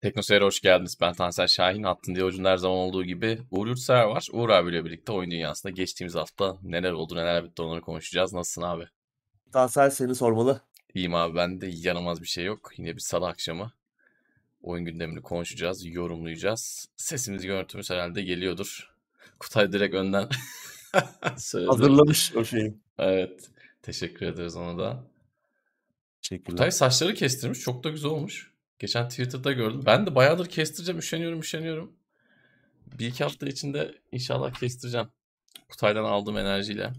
Teknoseyir'e hoş geldiniz. Ben Tansel Şahin. Attın diye ucunda her zaman olduğu gibi Uğur Yurtsever var. Uğur abiyle birlikte oyun dünyasında geçtiğimiz hafta neler oldu neler bitti onları konuşacağız. Nasılsın abi? Tansel seni sormalı. İyiyim abi ben de yanılmaz bir şey yok. Yine bir salı akşamı oyun gündemini konuşacağız, yorumlayacağız. Sesimiz görüntümüz herhalde geliyordur. Kutay direkt önden söyledi. Hazırlamış o şeyi. Evet. Teşekkür ederiz ona da. Teşekkürler. Kutay saçları kestirmiş. Çok da güzel olmuş. Geçen Twitter'da gördüm. Ben de bayağıdır kestireceğim. Üşeniyorum üşeniyorum. Bir iki hafta içinde inşallah kestireceğim. Kutay'dan aldığım enerjiyle.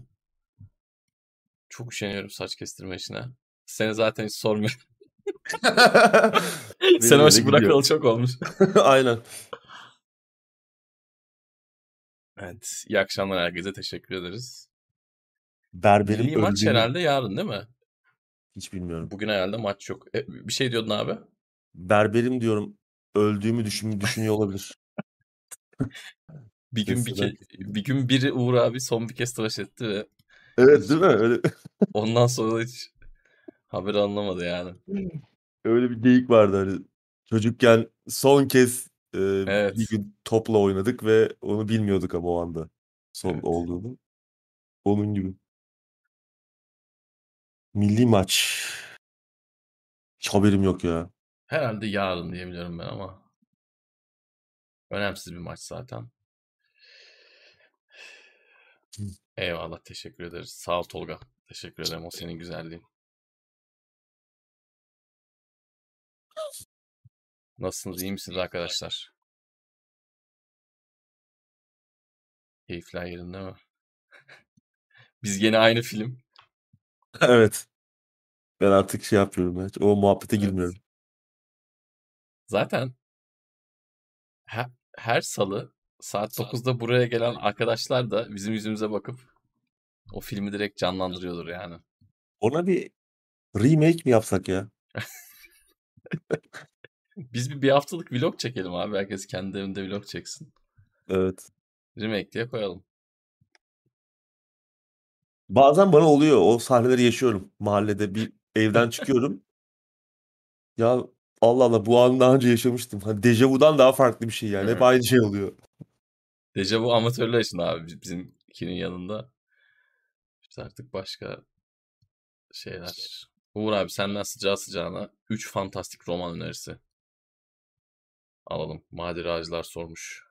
Çok üşeniyorum saç kestirme işine. Seni zaten hiç sormuyorum. Sen başı bırakalı çok olmuş. Aynen. Evet. İyi akşamlar herkese. Teşekkür ederiz. Berberim Milli maç herhalde yarın değil mi? Hiç bilmiyorum. Bugün herhalde maç yok. E, bir şey diyordun abi. Berberim diyorum. Öldüğümü düşün, düşünüyor olabilir. bir gün bir, ke- bir gün biri Uğur abi son bir kez tıraş etti ve Evet değil mi? Öyle. ondan sonra hiç haber anlamadı yani. Öyle bir geyik vardı hani. Çocukken son kez e, Evet. bir gün topla oynadık ve onu bilmiyorduk ama o anda son Evet. olduğunu. Onun gibi. Milli maç. Hiç haberim yok ya. Herhalde yarın diyebiliyorum ben ama. Önemsiz bir maç zaten. Eyvallah teşekkür ederiz. Sağ ol Tolga. Teşekkür ederim o senin güzelliğin. Nasılsınız iyi misiniz arkadaşlar? Keyifler yerinde mi? Biz gene aynı film. Evet. Ben artık şey yapıyorum. Ben. O muhabbete Evet. girmiyorum. Zaten her, her salı saat 9'da buraya gelen arkadaşlar da bizim yüzümüze bakıp o filmi direkt canlandırıyordur yani. Ona bir remake mi yapsak ya? Biz bir, bir haftalık vlog çekelim abi. Herkes kendi evinde vlog çeksin. Evet. Remake diye koyalım. Bazen bana oluyor. O sahneleri yaşıyorum. Mahallede bir evden çıkıyorum. Ya Allah Allah bu anı daha önce yaşamıştım. Hani dejavudan daha farklı bir şey yani. Hep aynı şey oluyor. Dejavu amatörler için abi biz- bizimkinin yanında. İşte artık başka şeyler. Uğur abi senden sıcağı sıcağına 3 fantastik roman önerisi alalım. Maceracılar sormuş.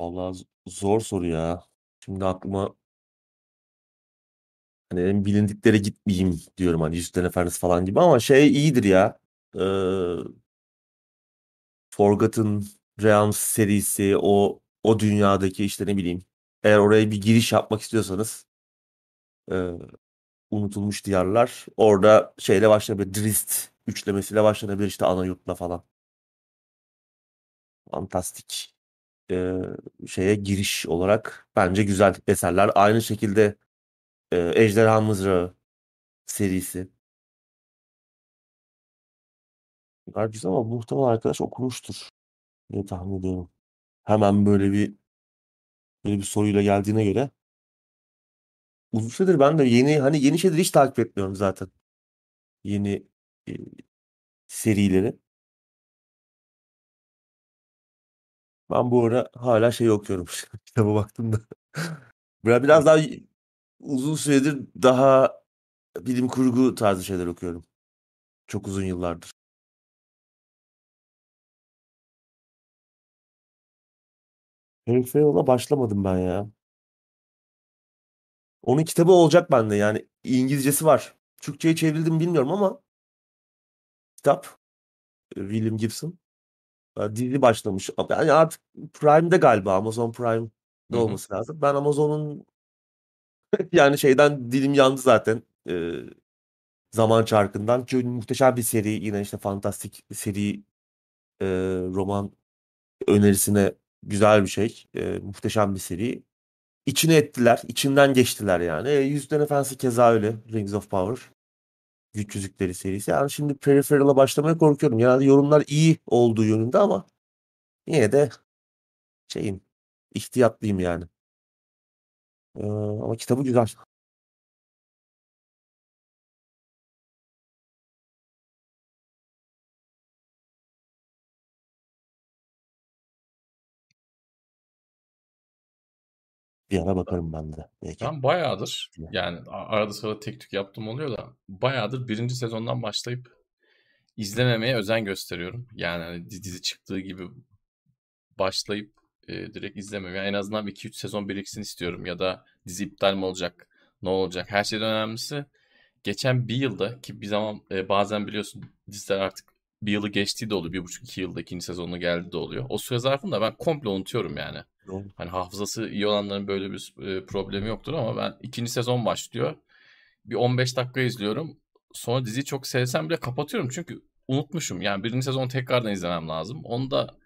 Vallahi zor soru ya. Şimdi aklıma hani bilindiklere gitmeyeyim diyorum hani Yüzüklerin Efendisi falan gibi ama şey iyidir ya. Ee, Forgotten Realms serisi o o dünyadaki işte ne bileyim eğer oraya bir giriş yapmak istiyorsanız e, unutulmuş diyarlar orada şeyle başlanabilir Drist üçlemesiyle başlanabilir işte ana yurtla falan. Fantastik e, şeye giriş olarak bence güzel eserler. Aynı şekilde e, Ejderha Mızrağı serisi. Bunlar güzel ama muhtemelen arkadaş okumuştur diye tahmin ediyorum. Hemen böyle bir böyle bir soruyla geldiğine göre uzun süredir ben de yeni hani yeni şeyleri hiç takip etmiyorum zaten. Yeni e, serileri. Ben bu ara hala şey okuyorum. Kitaba baktım da. Biraz, biraz daha uzun süredir daha bilim kurgu tarzı şeyler okuyorum. Çok uzun yıllardır. Peripheral'a başlamadım ben ya. Onun kitabı olacak bende yani İngilizcesi var. Türkçe'ye çevrildi mi bilmiyorum ama kitap e, William Gibson. E, Dizi başlamış. Yani artık Prime'de galiba Amazon hı. olması lazım. Ben Amazon'un yani şeyden dilim yandı zaten. e, zaman çarkından. Çünkü muhteşem bir seri yine işte fantastik seri e, roman önerisine güzel bir şey. E, muhteşem bir seri. İçine ettiler. içinden geçtiler yani. E, Yüzüklerin Efendisi keza öyle. Rings of Power. Güç Yüzükleri serisi. Yani şimdi Peripheral'a başlamaya korkuyorum. Genelde yorumlar iyi olduğu yönünde ama yine de şeyim ihtiyatlıyım yani. Ee, ama kitabı güzel. Bir ara bakarım ben de belki. Ben bayağıdır yani a- arada sırada tek tük yaptım oluyor da bayağıdır birinci sezondan başlayıp izlememeye özen gösteriyorum. Yani hani dizi çıktığı gibi başlayıp e, direkt izlemiyorum. Yani en azından 2-3 sezon biriksin istiyorum ya da dizi iptal mi olacak, ne olacak? Her şeyden önemlisi geçen bir yılda ki bir zaman e, bazen biliyorsun diziler artık bir yılı geçtiği de oluyor. Bir buçuk iki yılda ikinci sezonu geldi de oluyor. O süre zarfında ben komple unutuyorum yani. Doğru. Hani hafızası iyi olanların böyle bir e, problemi yoktur ama ben ikinci sezon başlıyor. Bir 15 dakika izliyorum. Sonra diziyi çok sevsem bile kapatıyorum. Çünkü unutmuşum. Yani birinci sezonu tekrardan izlemem lazım. Onu da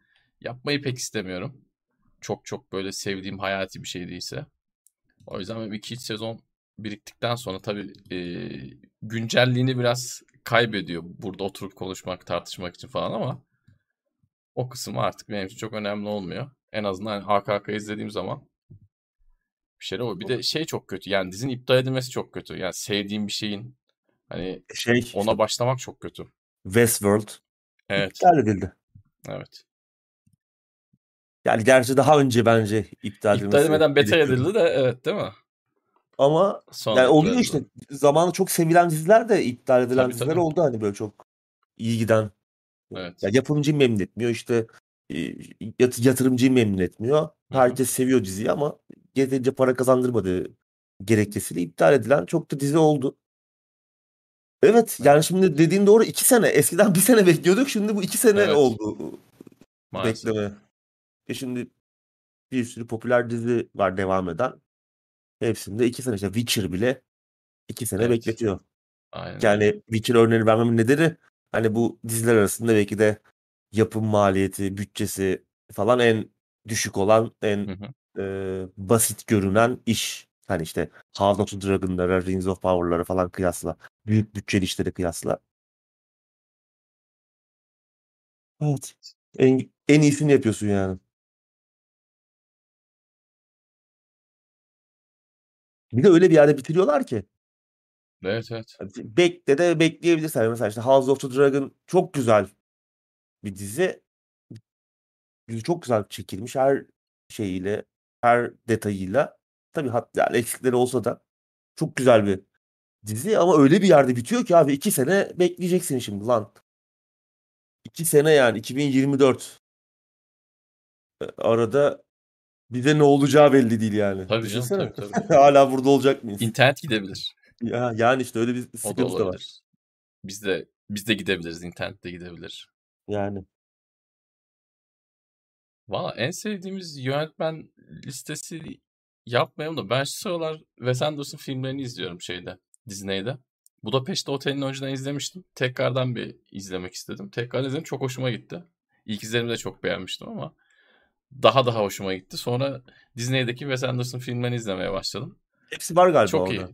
yapmayı pek istemiyorum. Çok çok böyle sevdiğim hayati bir şey değilse. O yüzden benim 2-3 sezon biriktikten sonra tabii e, güncelliğini biraz kaybediyor. Burada oturup konuşmak, tartışmak için falan ama o kısım artık benim için çok önemli olmuyor. En azından arka arkaya izlediğim zaman bir şeyler oluyor. Bir de şey çok kötü. Yani dizinin iptal edilmesi çok kötü. Yani sevdiğim bir şeyin hani Şey ona başlamak çok kötü. Westworld Evet. iptal edildi. Evet. Yani gerçi daha önce bence iptal İptal edilmesi edilmeden beta gerekiyordu. edildi de evet değil mi? Ama Sonra yani iptal oluyor edildi. işte. Zamanı çok sevilen diziler de iptal edilen Tabii, diziler tabii. oldu hani böyle çok iyi giden. Evet. Ya yapımcıyı memnun etmiyor işte e, yat- yatırımcıyı memnun etmiyor. Herkes seviyor diziyi ama yeterince para kazandırmadığı gerekçesiyle iptal edilen çok da dizi oldu. Evet yani şimdi dediğin doğru iki sene. Eskiden bir sene bekliyorduk şimdi bu iki sene Evet. oldu Maalesef. bekleme. E şimdi bir sürü popüler dizi var devam eden. Hepsinde iki sene işte Witcher bile iki sene Evet. bekletiyor. Aynen. Yani Witcher örneğini vermemin nedeni hani bu diziler arasında belki de yapım maliyeti, bütçesi falan en düşük olan, en Hı hı. eee, basit görünen iş. Hani işte House of the Dragon'lara, Rings of Power'lara falan kıyasla. Büyük bütçeli işlere kıyasla. Evet. En, en iyisini yapıyorsun yani. Bir de öyle bir yerde bitiriyorlar ki. Evet evet. Hani Bekle de bekleyebilirsin. Yani Mesela işte House of the Dragon çok güzel bir dizi. Dizi çok güzel çekilmiş her şeyiyle, her detayıyla. Tabii hat yani eksikleri olsa da çok güzel bir dizi ama öyle bir yerde bitiyor ki abi 2 sene bekleyeceksin şimdi lan. 2 sene yani 2024. E, arada bize ne olacağı belli değil yani. Tabii canım tabii tabii. Hala burada olacak mıyız? İnternet gidebilir. Ya, yani işte öyle bir da sıkıntı da var. Biz de biz de gidebiliriz. İnternet de gidebilir. Yani. Valla en sevdiğimiz yönetmen listesi yapmayalım da ben şu sıralar Wes Anderson filmlerini izliyorum şeyde Disney'de. Budapest Oteli'ni önceden izlemiştim. Tekrardan bir izlemek istedim. Tekrar izledim. Çok hoşuma gitti. İlk izlerimi de çok beğenmiştim ama daha daha hoşuma gitti. Sonra Disney'deki Wes Anderson filmlerini izlemeye başladım. Hepsi var galiba Çok iyi. orada.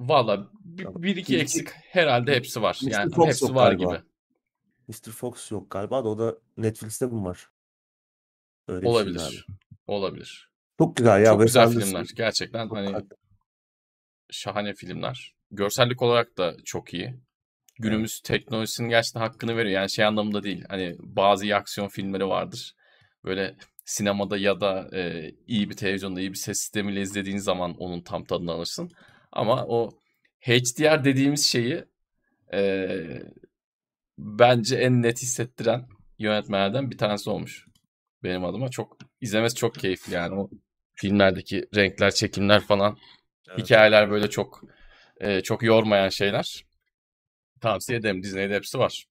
Valla bir, bir iki eksik herhalde hepsi var. Mr. Yani Fox hepsi var galiba. gibi. Mr. Fox yok galiba da o da Netflix'te mi var? Öyle şey. Olabilir. Olabilir. Çok güzel ya Çok Wes güzel Anderson. filmler. Gerçekten Çok hani haklı. şahane filmler. Görsellik olarak da çok iyi. Evet. Günümüz teknolojisinin gerçekten hakkını veriyor. Yani şey anlamında değil. Hani bazı iyi aksiyon filmleri vardır. Böyle sinemada ya da e, iyi bir televizyonda iyi bir ses sistemiyle izlediğin zaman onun tam tadını alırsın. Ama o HDR dediğimiz şeyi e, bence en net hissettiren yönetmenlerden bir tanesi olmuş. Benim adıma çok izlemesi çok keyifli yani o filmlerdeki renkler, çekimler falan Evet. hikayeler böyle çok e, çok yormayan şeyler. Tavsiye ederim. Disney'de hepsi var.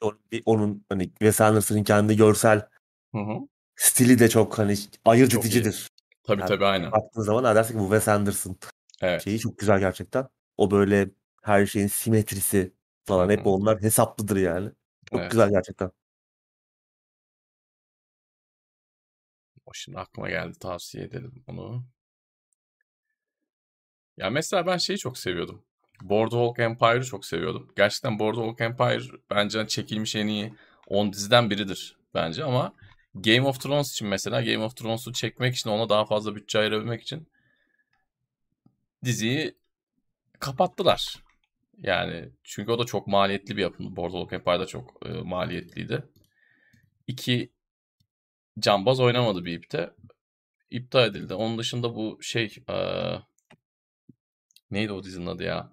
O- bir- Onun hani Wes Anderson'ın kendi görsel Hı hı. Stili de çok hani ayırt Çok iyi. edicidir. Tabii Yani tabii aynen. baktığın zaman ha dersin ki bu Wes Anderson Evet. şeyi çok güzel gerçekten. O böyle her şeyin simetrisi falan hep onlar hesaplıdır yani. Çok Evet. güzel gerçekten. O şimdi aklıma geldi. Tavsiye ederim onu. Ya mesela ben şeyi çok seviyordum. Boardwalk Empire'ı çok seviyordum. Gerçekten Boardwalk Empire bence çekilmiş en iyi 10 diziden biridir bence ama Game of Thrones için mesela Game of Thrones'u çekmek için ona daha fazla bütçe ayırabilmek için diziyi kapattılar. Yani çünkü o da çok maliyetli bir yapımdı. Boardwalk Empire da çok e, maliyetliydi. İki cambaz oynamadı bir ipte. iptal edildi. Onun dışında bu şey eee, neydi o dizinin adı ya?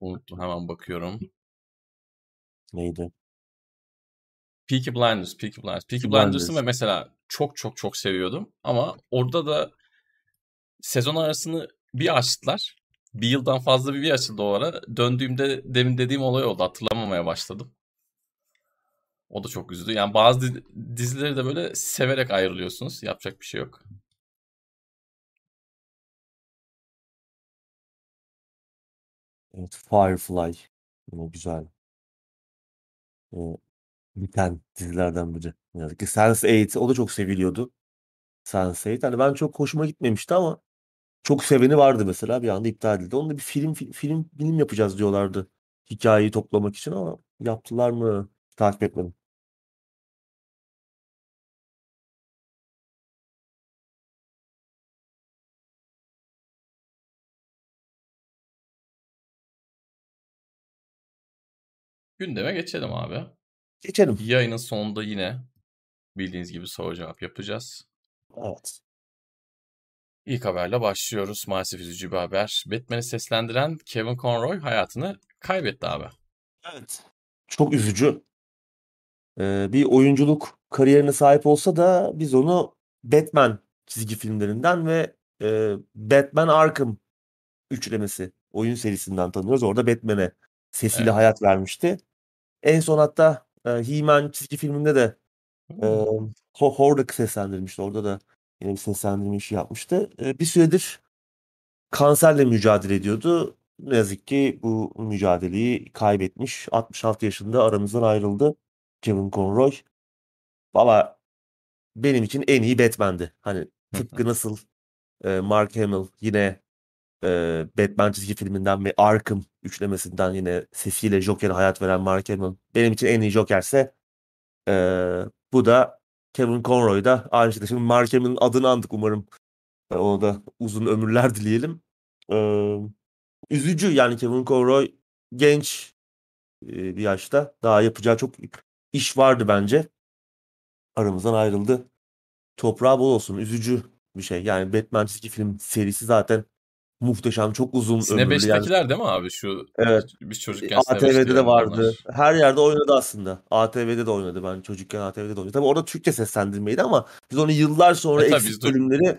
Unuttum hemen bakıyorum. Neydi? Peaky Blinders, Peaky Blinders. Peaky Blinders'ı Blinders. mesela çok çok çok seviyordum. Ama orada da sezon arasını bir açtılar. Bir yıldan fazla bir, bir açıldı o ara. Döndüğümde demin dediğim olay oldu. Hatırlamamaya başladım. O da çok üzdü. Yani bazı di- dizileri de böyle severek ayrılıyorsunuz. Yapacak bir şey yok. Evet, Firefly. Yine güzel. Ee, biten dizilerden biri. Ne yazık ki Sense8 o da çok seviliyordu. Sense8. Hani ben çok hoşuma gitmemişti ama çok seveni vardı mesela bir anda iptal edildi. Onu da bir film fi- film film yapacağız diyorlardı. Hikayeyi toplamak için ama yaptılar mı? Takip etmedim. Gündeme geçelim abi. Geçelim. Yayının sonunda yine bildiğiniz gibi soru cevap yapacağız. Evet. İlk haberle başlıyoruz. Maalesef üzücü bir haber. Batman'i seslendiren Kevin Conroy hayatını kaybetti abi. Evet. Çok üzücü. Ee, bir oyunculuk kariyerine sahip olsa da biz onu Batman çizgi filmlerinden ve e, Batman Arkham üçlemesi oyun serisinden tanıyoruz. Orada Batman'e sesiyle Evet. hayat vermişti. En son hatta e, He-Man çizgi filminde de e, Hmm. Ho- Hordak seslendirmişti. Orada da yine bir seslendirme işi yapmıştı. E, bir süredir kanserle mücadele ediyordu. Ne yazık ki bu mücadeleyi kaybetmiş. 66 yaşında aramızdan ayrıldı Kevin Conroy. Valla benim için en iyi Batman'di. Hani tıpkı nasıl e, Mark Hamill yine e, Batman çizgi filminden ve Arkham üçlemesinden yine sesiyle Joker'e hayat veren Mark Hamill. Benim için en iyi Joker'se e, bu da Kevin Conroy da aynı şekilde. Şimdi Mark Hamill'in adını andık umarım. E, ona da uzun ömürler dileyelim. E, üzücü yani Kevin Conroy genç e, bir yaşta daha yapacağı çok iş vardı bence. Aramızdan ayrıldı. Toprağı bol olsun. Üzücü bir şey. Yani Batman çizgi film serisi zaten muhteşem. Çok uzun Sine ömürlü. Yani 5'tekiler değil mi abi? Şu evet. biz çocukken Sine 5'te ATV'de de vardı. Her yerde oynadı aslında. ATV'de de oynadı. Ben çocukken ATV'de de oynadım. Tabii orada Türkçe seslendirmeydi ama biz onu yıllar sonra E eksik bölümleri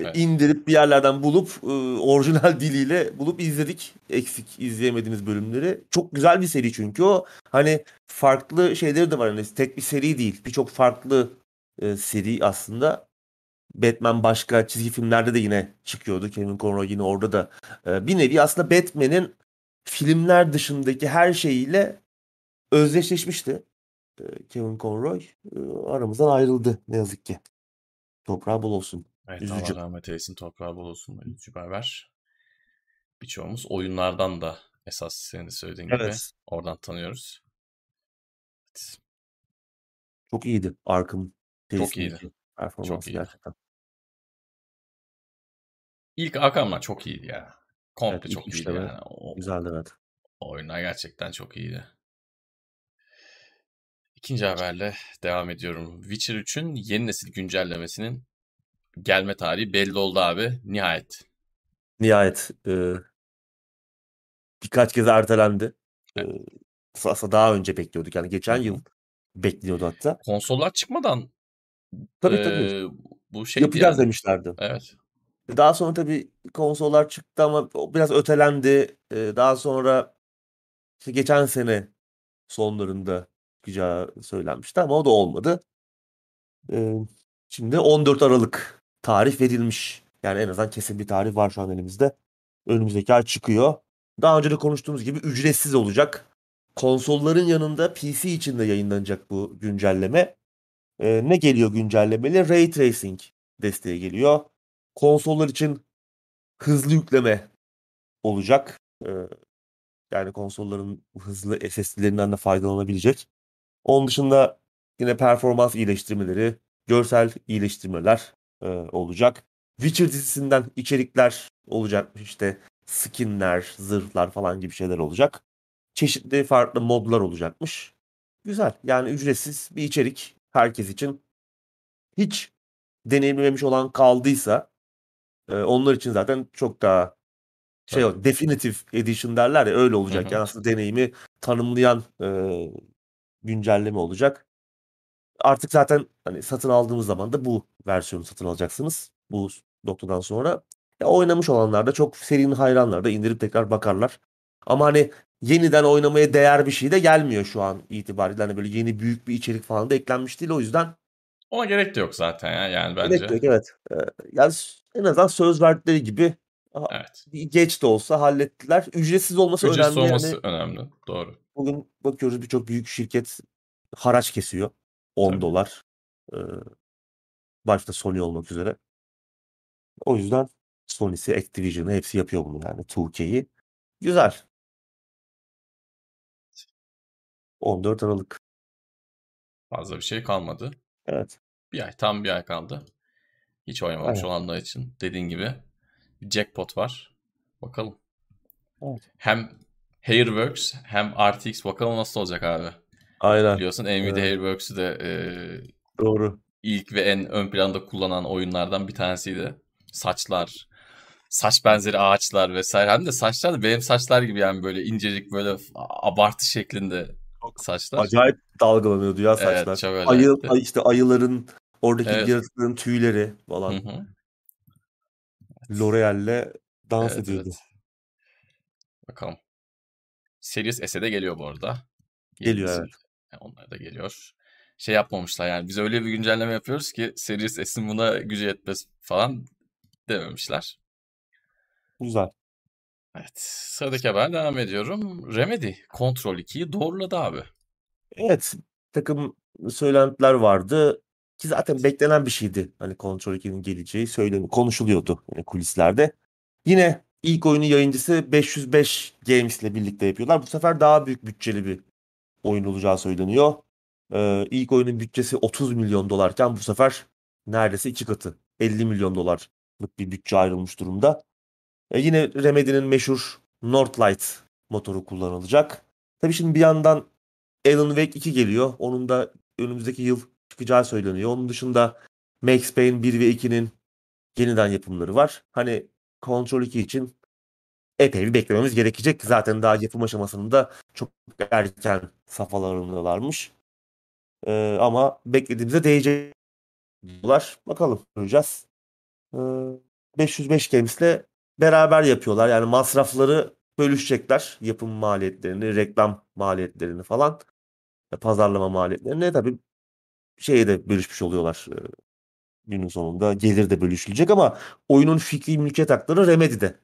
Evet. indirip bir yerlerden bulup e, orijinal diliyle bulup izledik. Eksik izleyemediğimiz bölümleri. Çok güzel bir seri çünkü o. Hani farklı şeyleri de var. Hani tek bir seri değil. Birçok farklı e, seri aslında. Batman başka çizgi filmlerde de yine çıkıyordu. Kevin Conroy yine orada da. E, bir nevi aslında Batman'in filmler dışındaki her şeyiyle özdeşleşmişti. E, Kevin Conroy e, aramızdan ayrıldı ne yazık ki. Toprağı bol olsun. Evet Üzücü. Allah rahmet eylesin. Toprağı bol olsun. Üzücü bir haber. Birçoğumuz oyunlardan da esas senin de söylediğin gibi Evet. oradan tanıyoruz. Çok iyiydi Arkham Çok iyiydi. performansı iyiydi. gerçekten. İlk Arkham'lar çok iyiydi ya. Komple Evet çok iyiydi yani. O, güzeldi evet. o oyunlar gerçekten çok iyiydi. İkinci haberle devam ediyorum. Witcher 3'ün yeni nesil güncellemesinin gelme tarihi belli oldu abi. Nihayet. Nihayet e, birkaç kez ertelendi. E, Evet. aslında daha önce bekliyorduk. Yani geçen yıl bekliyordu hatta. Konsollar çıkmadan Tabii tabii. eee, bu şeydi Yapacağız yani. demişlerdi. Evet. Daha sonra tabii konsollar çıktı ama biraz ötelendi. Ee, daha sonra işte geçen sene sonlarında çıkacağı söylenmişti ama o da olmadı. Ee, şimdi 14 Aralık tarih verilmiş. Yani en azından kesin bir tarih var şu an elimizde. Önümüzdeki ay çıkıyor. Daha önce de konuştuğumuz gibi ücretsiz olacak. Konsolların yanında PC için de yayınlanacak bu güncelleme. Ee, ne geliyor güncellemeyle? Ray Tracing desteği geliyor. Konsollar için hızlı yükleme olacak. Ee, yani konsolların hızlı SSD'lerinden de faydalanabilecek. Onun dışında yine performans iyileştirmeleri, görsel iyileştirmeler e, olacak. Witcher dizisinden içerikler olacak. İşte skinler, zırhlar falan gibi şeyler olacak. Çeşitli farklı modlar olacakmış. Güzel. Yani ücretsiz bir içerik. herkes için. Hiç deneyimlememiş olan kaldıysa e, onlar için zaten çok daha şey o definitive edition derler ya öyle Hı olacak. hı. Yani aslında deneyimi tanımlayan e, güncelleme olacak. Artık zaten hani satın aldığımız zaman da bu versiyonu satın alacaksınız. Bu noktadan sonra. Ya oynamış olanlar da çok serinin hayranları da indirip tekrar bakarlar. Ama hani yeniden oynamaya değer bir şey de gelmiyor şu an itibariyle. Hani böyle yeni büyük bir içerik falan da eklenmiş değil. O yüzden Ona gerek de yok zaten ya yani gerek bence. yok evet. Ee, yani en azından söz verdikleri gibi Evet. geç de olsa hallettiler. Ücretsiz olması Ücretsiz önemli. olması Yani önemli. Doğru. bugün bakıyoruz birçok büyük şirket haraç kesiyor. 10 Tabii. dolar. Ee, başta Sony olmak üzere. O yüzden Sony'si, Activision'ı hepsi yapıyor bunu yani 2K'yi. Güzel. 14 Aralık. Fazla bir şey kalmadı. Evet. Bir ay, tam bir ay kaldı. Hiç oynamamış Aynen. olanlar için dediğin gibi bir jackpot var. Bakalım. Evet. Hem Hairworks hem RTX bakalım nasıl olacak abi. Aynen. Biliyorsun Nvidia Evet. Hairworks'ü de e, Doğru. ilk ve en ön planda kullanan oyunlardan bir tanesiydi. Saçlar, saç benzeri ağaçlar vesaire. Hem de saçlar da benim saçlar gibi yani böyle incecik böyle abartı şeklinde saçlar. Acayip dalgalanıyordu ya Evet saçlar. çok Ayı, ay işte ayıların oradaki Evet. yaratıkların tüyleri falan. hı. L'Oreal'le dans Evet ediyordu. evet. Bakalım. Series S'e de geliyor bu arada. Geliyor Yenisi. evet. Yani Onlar da geliyor. Şey yapmamışlar yani biz öyle bir güncelleme yapıyoruz ki Series S'in buna gücü yetmez falan dememişler. Güzel. Evet. Sıradaki haber devam ediyorum. Remedy Control 2'yi doğruladı abi. Evet. takım söylentiler vardı. Ki zaten beklenen bir şeydi. Hani Control 2'nin geleceği söyleniyor, konuşuluyordu yine kulislerde. Yine ilk oyunun yayıncısı 505 Games ile birlikte yapıyorlar. Bu sefer daha büyük bütçeli bir oyun olacağı söyleniyor. Ee, ilk oyunun bütçesi 30 milyon dolarken bu sefer neredeyse iki katı 50 milyon dolarlık bir bütçe ayrılmış durumda. E, yine Remedy'nin meşhur Northlight motoru kullanılacak. Tabii şimdi bir yandan Alan Wake 2 geliyor. Onun da önümüzdeki yıl çıkacağı söyleniyor. Onun dışında Max Payne 1 ve 2'nin yeniden yapımları var. Hani Control 2 için epey bir beklememiz gerekecek. Zaten daha yapım aşamasında çok erken safhalarındalarmış. Ee, ama beklediğimize değecek. Bakalım göreceğiz. Ee, 505 Games'le beraber yapıyorlar. Yani masrafları bölüşecekler. Yapım maliyetlerini, reklam maliyetlerini falan. ve Pazarlama maliyetlerini. Tabii şeyi de bölüşmüş oluyorlar. Ee, günün sonunda gelir de bölüşülecek ama oyunun fikri mülkiyet hakları Remedy'de.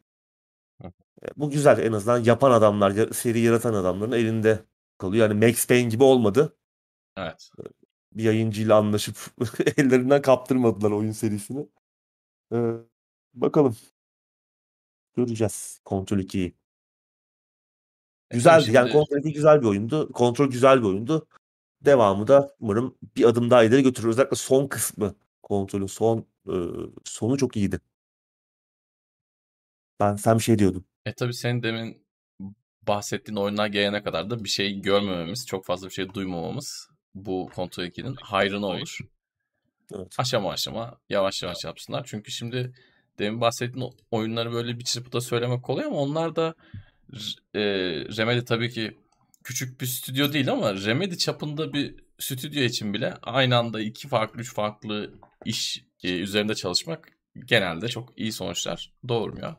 E, Bu güzel en azından yapan adamlar, seri yaratan adamların elinde kalıyor. Yani Max Payne gibi olmadı. Evet. Bir yayıncıyla anlaşıp ellerinden kaptırmadılar oyun serisini. Ee, bakalım. Göreceğiz Control 2'yi. E tabii Güzeldi. Yani şimdi Control 2 güzel bir oyundu. Control güzel bir oyundu. Devamı da umarım bir adım daha ileri götürür. Özellikle son kısmı. Kontrolün son e, sonu çok iyiydi. Ben sen bir şey diyordun. e tabii senin demin bahsettiğin oyunlar gelene kadar da bir şey görmememiz, çok fazla bir şey duymamamız bu Control 2'nin hayrına olur. Evet. Aşama aşama yavaş yavaş yapsınlar. Çünkü şimdi demin bahsettiğin oyunları böyle bir çırpıda söylemek kolay ama onlar da e, Remedy tabii ki küçük bir stüdyo değil ama Remedy çapında bir stüdyo için bile aynı anda iki farklı, üç farklı iş e, üzerinde çalışmak genelde çok iyi sonuçlar doğurmuyor.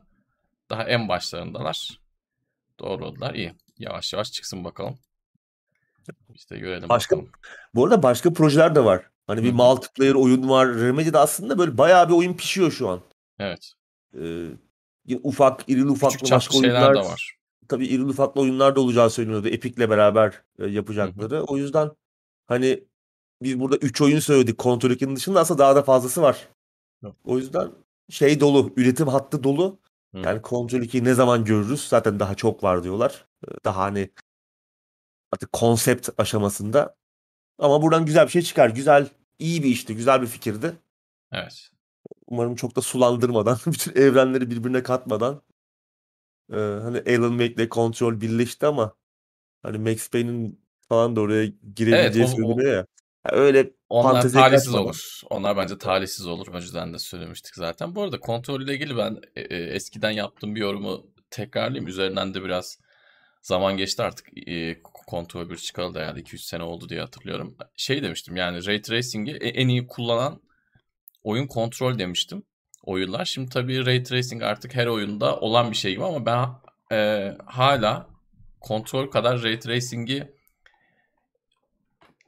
Daha en başlarındalar. Doğruladılar. İyi. Yavaş yavaş çıksın bakalım. De görelim Başka bakalım. bu arada başka projeler de var. Hani bir hı. multiplayer oyun var. Remedy'de aslında böyle bayağı bir oyun pişiyor şu an. Evet. Ee, ufak, irili Küçük ufaklı çaplı başka oyunlar de var. tabii irili ufaklı oyunlar da olacağı söyleniyordu. Epic'le beraber e, Hı hı. yapacakları. O yüzden hani biz burada 3 oyun söyledik Control 2'nin dışında aslında daha da fazlası var. Yok. O yüzden şey dolu, üretim hattı dolu. Hı. Yani Control 2'yi ne zaman görürüz? Zaten daha çok var diyorlar. Daha hani artık konsept aşamasında. Ama buradan güzel bir şey çıkar. Güzel, iyi bir işti, güzel bir fikirdi. Evet. Umarım çok da sulandırmadan, bütün evrenleri birbirine katmadan. Ee, hani Alan Wake'le Control birleşti ama hani Max Payne'in falan da oraya Evet girebileceği o, söyleniyor ya. öyle Onlar talihsiz kaçmadan. olur. Onlar bence talihsiz olur. Önceden de söylemiştik zaten. Bu arada kontrolle ilgili ben e, e, eskiden yaptığım bir yorumu tekrarlayayım. Üzerinden de biraz zaman geçti artık. E, kontrol bir çıkalı da yani 2-3 sene oldu diye hatırlıyorum. Şey demiştim yani Ray Tracing'i e- en iyi kullanan oyun kontrol demiştim. Oyunlar. Şimdi tabii Ray Tracing artık her oyunda olan bir şey gibi ama ben e, hala kontrol kadar Ray Tracing'i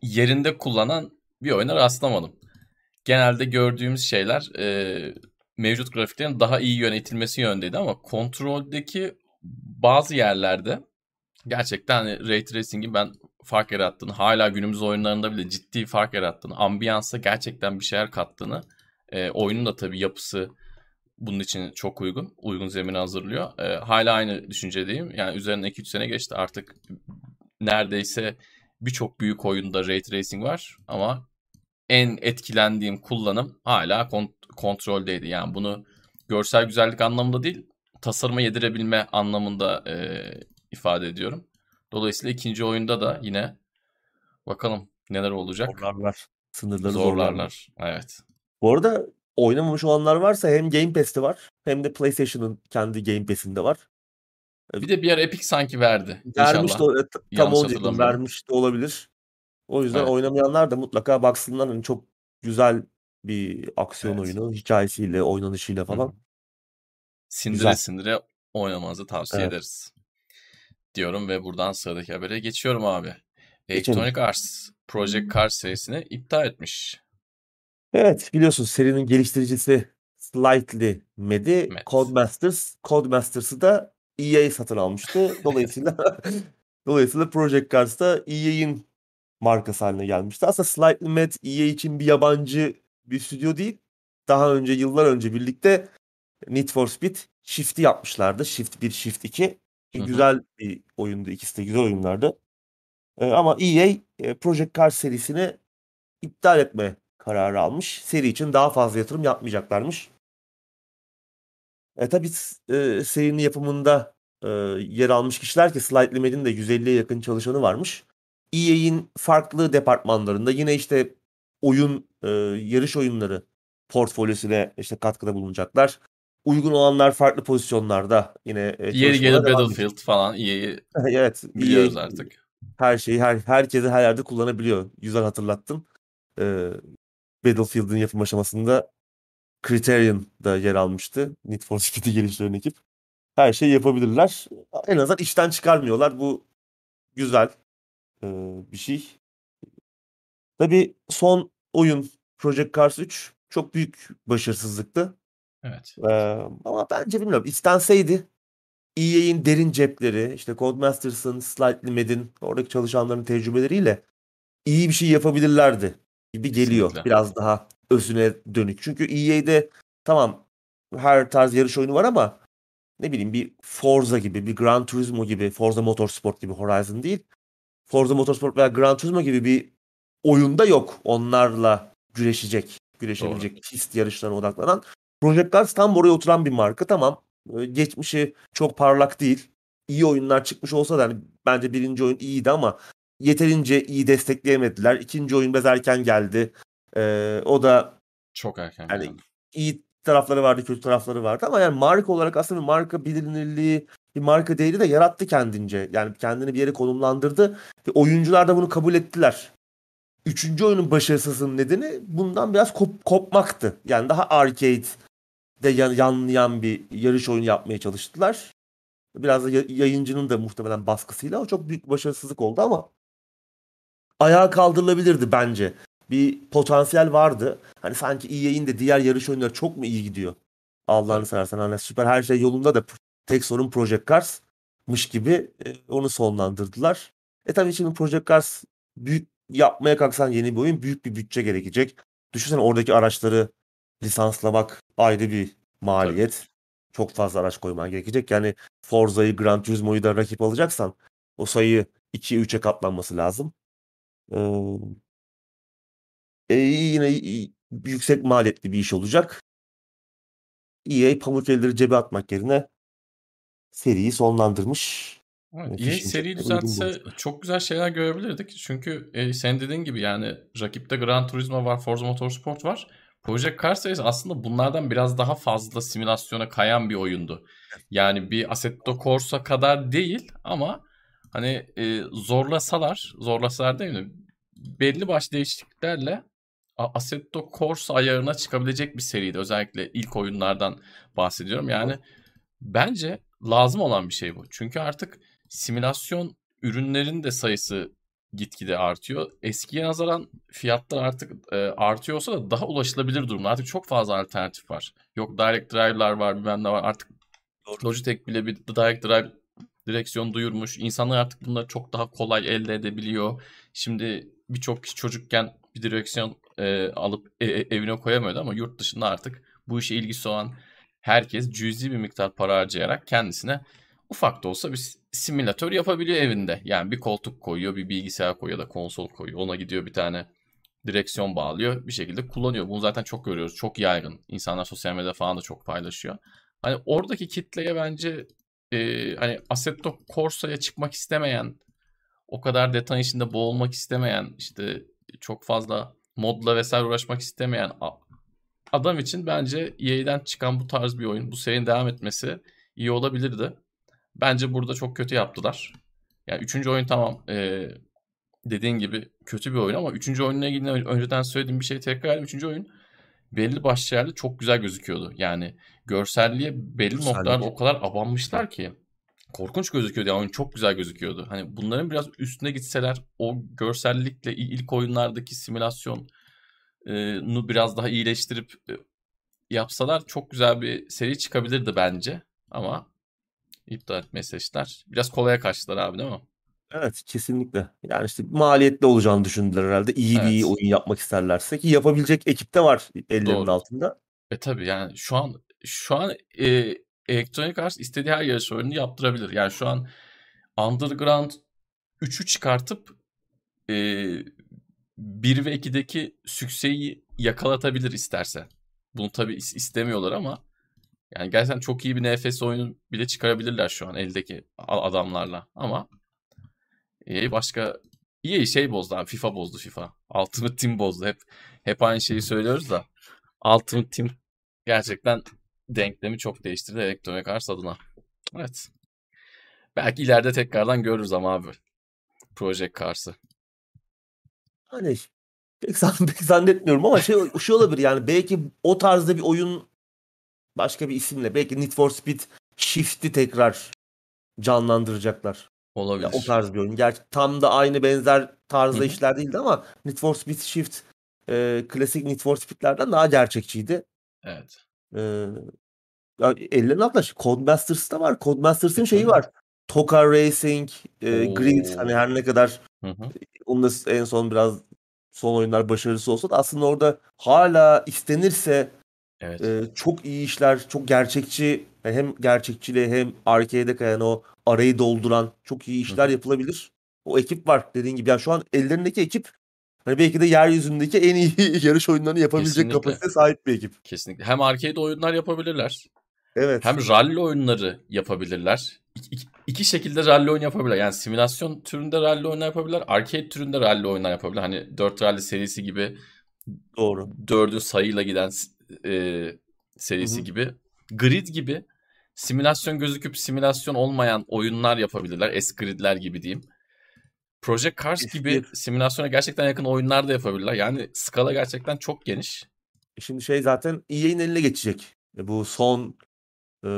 yerinde kullanan bir oyuna rastlamadım. Genelde gördüğümüz şeyler e, mevcut grafiklerin daha iyi yönetilmesi yönündeydi ama kontroldeki bazı yerlerde gerçekten hani Ray Tracing'in ben fark yarattığını, hala günümüz oyunlarında bile ciddi fark yarattığını, ambiyansa gerçekten bir şeyler kattığını, e, oyunun da tabii yapısı bunun için çok uygun, uygun zemini hazırlıyor. E, hala aynı düşüncedeyim. Yani üzerinden 2-3 sene geçti artık neredeyse birçok büyük oyunda Ray Tracing var ama en etkilendiğim kullanım hala kont- kontroldeydi. Yani bunu görsel güzellik anlamında değil, tasarıma yedirebilme anlamında e, ifade ediyorum. Dolayısıyla ikinci oyunda da yine bakalım neler olacak. Zorlarlar. Sınırları zorlarlar. Zorlarlar. Evet. Bu arada oynamamış olanlar varsa hem Game Pass'te var hem de PlayStation'ın kendi Game Pass'inde var. Bir de bir yer Epic sanki verdi. Vermiş de, e, tam Yanlış hatırlamıyorum. vermiş de olabilir. O yüzden Evet. oynamayanlar da mutlaka baksınlar. Hani çok güzel bir aksiyon Evet. oyunu. Hikayesiyle, oynanışıyla falan. hı. Sindire Güzel. sindire oynamanızı tavsiye Evet. ederiz. Diyorum ve buradan sıradaki habere geçiyorum abi. Geçelim. Electronic Arts Project Cars serisini iptal etmiş. Evet biliyorsun serinin geliştiricisi Slightly Med'i Med. Codemasters. Codemasters'ı da EA satın almıştı. Dolayısıyla dolayısıyla Project Cars da EA'in markası haline gelmişti. Aslında Slightly Med EA için bir yabancı bir stüdyo değil. Daha önce yıllar önce birlikte Need for Speed Shift'i yapmışlardı. Shift 1, Shift 2. Hı hı. Güzel bir oyundu. İkisi de güzel oyunlardı. Ee, ama EA e, Project Cars serisini iptal etme kararı almış. Seri için daha fazla yatırım yapmayacaklarmış. E tabii e, serinin yapımında e, yer almış kişiler ki Slightly Med'in de 150'ye yakın çalışanı varmış. EA'in farklı departmanlarında yine işte oyun e, yarış oyunları portfolyosuyla işte katkıda bulunacaklar. Uygun olanlar farklı pozisyonlarda yine e, Yeri gelir Battlefield falan EA'yi evet, biliyoruz EA artık. her şeyi her herkese her yerde kullanabiliyor. Güzel hatırlattın. Ee, Battlefield'ın yapım aşamasında Criterion da yer almıştı. Need for Speed'i geliştiren ekip. Her şeyi yapabilirler. En azından işten çıkarmıyorlar. Bu güzel ee, bir şey. Tabii son oyun Project Cars 3 çok büyük başarısızlıktı. Evet. Ee, ama bence bilmiyorum istenseydi EA'in derin cepleri, işte Codemasters'ın, Slightly Med'in, oradaki çalışanların tecrübeleriyle iyi bir şey yapabilirlerdi gibi geliyor. Kesinlikle. Biraz daha özüne dönük. Çünkü EA'de tamam her tarz yarış oyunu var ama ne bileyim bir Forza gibi, bir Gran Turismo gibi, Forza Motorsport gibi Horizon değil. Forza Motorsport veya Gran Turismo gibi bir oyunda yok onlarla güreşecek, güreşebilecek pist yarışlarına odaklanan. Project Cars tam oraya oturan bir marka. Tamam geçmişi çok parlak değil. İyi oyunlar çıkmış olsa da hani bence birinci oyun iyiydi ama yeterince iyi destekleyemediler. İkinci oyun biraz erken geldi. Ee, o da Çok erken Yani- geldi. iyi tarafları vardı, kötü tarafları vardı ama yani marka olarak aslında bir marka bilinirliği, bir marka değeri de yarattı kendince. Yani kendini bir yere konumlandırdı ve oyuncular da bunu kabul ettiler. Üçüncü oyunun başarısızlığının nedeni bundan biraz kop- kopmaktı. Yani daha arcade de yan- yanlayan bir yarış oyunu yapmaya çalıştılar. Biraz da ya- yayıncının da muhtemelen baskısıyla o çok büyük başarısızlık oldu ama ayağa kaldırılabilirdi bence. Bir potansiyel vardı. Hani sanki EA'in de diğer yarış oyunları çok mu iyi gidiyor? Allah'ını seversen hani süper her şey yolunda da tek sorun Project Cars'mış gibi e, onu sonlandırdılar. E tabii şimdi Project Cars büyük yapmaya kalksan yeni bir oyun büyük bir bütçe gerekecek. Düşünsene oradaki araçları lisanslamak ayrı bir maliyet. Çok fazla araç koyman gerekecek. Yani Forza'yı, Gran Turismo'yu da rakip alacaksan o sayı 2'ye 3'e katlanması lazım. Ee, e, yine yüksek maliyetli bir iş olacak. EA pamuk elleri cebe atmak yerine seriyi sonlandırmış. Evet, EA seri düzeltse çok güzel şeyler görebilirdik. Çünkü e, sen dediğin gibi yani rakipte Gran Turismo var, Forza Motorsport var. Project Cars Series aslında bunlardan biraz daha fazla simülasyona kayan bir oyundu. Yani bir Assetto Corsa kadar değil ama hani e, zorlasalar, zorlasalar değil mi? Belli baş değişikliklerle Assetto Corsa ayarına çıkabilecek bir seriydi. Özellikle ilk oyunlardan bahsediyorum. Yani bence lazım olan bir şey bu. Çünkü artık simülasyon ürünlerin de sayısı gitgide artıyor. Eskiye nazaran fiyatlar artık e, artıyor olsa da daha ulaşılabilir durumda. Artık çok fazla alternatif var. Yok direct drive'lar var, bilmem ne var. Artık. Logitech bile bir direct drive direksiyon duyurmuş. İnsanlar artık bunları çok daha kolay elde edebiliyor. Şimdi birçok kişi çocukken bir direksiyon e, alıp e, e evine koyamıyordu ama yurt dışında artık bu işe ilgisi olan herkes cüzi bir miktar para harcayarak kendisine ufak da olsa bir simülatör yapabiliyor evinde. Yani bir koltuk koyuyor, bir bilgisayar koyuyor da konsol koyuyor. Ona gidiyor bir tane direksiyon bağlıyor. Bir şekilde kullanıyor. Bunu zaten çok görüyoruz. Çok yaygın. İnsanlar sosyal medyada falan da çok paylaşıyor. Hani oradaki kitleye bence e, hani Assetto Corsa'ya çıkmak istemeyen, o kadar detay içinde boğulmak istemeyen, işte çok fazla modla vesaire uğraşmak istemeyen adam için bence EA'den çıkan bu tarz bir oyun, bu serinin devam etmesi iyi olabilirdi. Bence burada çok kötü yaptılar. Yani üçüncü oyun tamam e, dediğin gibi kötü bir oyun ama üçüncü oyunla ilgili önceden söylediğim bir şey tekrar edeyim. Üçüncü oyun belli başlı yerde çok güzel gözüküyordu. Yani görselliğe belli Görsellik. noktalarda o kadar abanmışlar ki korkunç gözüküyordu. Yani oyun çok güzel gözüküyordu. Hani bunların biraz üstüne gitseler o görsellikle ilk oyunlardaki simülasyon nu biraz daha iyileştirip yapsalar çok güzel bir seri çıkabilirdi bence. Ama iptal etmeyi seçtiler. Biraz kolaya kaçtılar abi değil mi? Evet kesinlikle. Yani işte maliyetli olacağını düşündüler herhalde. İyi bir oyun yapmak isterlerse ki yapabilecek ekip de var ellerinin Doğru. altında. E tabi yani şu an şu an e, Electronic Arts istediği her yarış oyununu yaptırabilir. Yani şu an Underground 3'ü çıkartıp e, 1 ve 2'deki sükseyi yakalatabilir isterse. Bunu tabi istemiyorlar ama yani gerçekten çok iyi bir NFS oyunu bile çıkarabilirler şu an eldeki adamlarla. Ama EA başka EA şey bozdu abi. FIFA bozdu FIFA. Ultimate Team bozdu. Hep hep aynı şeyi söylüyoruz da Ultimate Team gerçekten denklemi çok değiştirdi Electronic Arts adına. Evet. Belki ileride tekrardan görürüz ama abi. Project Cars'ı. Hani pek, pek zannetmiyorum ama şey, şey olabilir yani belki o tarzda bir oyun başka bir isimle belki Need for Speed Shift'i tekrar canlandıracaklar. Olabilir. Ya, o tarz bir oyun. Gerçi tam da aynı benzer tarzda Hı-hı. işler değildi ama Need for Speed Shift e, klasik Need for Speed'lerden daha gerçekçiydi. Evet. E, ya, ellerine atlaş. Codemasters'ta var. Codemasters'ın şeyi var. Toka Racing, e, Grid hani her ne kadar hı hı. onun da en son biraz son oyunlar başarısı olsa da aslında orada hala istenirse Evet. Ee, çok iyi işler, çok gerçekçi hem gerçekçiliğe hem arcade'e kayan o arayı dolduran çok iyi işler Hı. yapılabilir. O ekip var dediğin gibi. Yani şu an ellerindeki ekip hani belki de yeryüzündeki en iyi yarış oyunlarını yapabilecek Kesinlikle. kapasite sahip bir ekip. Kesinlikle. Hem arcade oyunlar yapabilirler. Evet. Hem rally oyunları yapabilirler. İki, iki, iki şekilde rally oyun yapabilirler. Yani simülasyon türünde rally oyunlar yapabilirler. Arcade türünde rally oyunlar yapabilirler. Hani 4 rally serisi gibi Doğru. Dördün sayıyla giden e, serisi Hı-hı. gibi. Grid gibi simülasyon gözüküp simülasyon olmayan oyunlar yapabilirler. S-Grid'ler gibi diyeyim. Project Cars Eski. gibi simülasyona gerçekten yakın oyunlar da yapabilirler. Yani skala gerçekten çok geniş. E, şimdi şey zaten EA'nin eline geçecek. E, bu son e,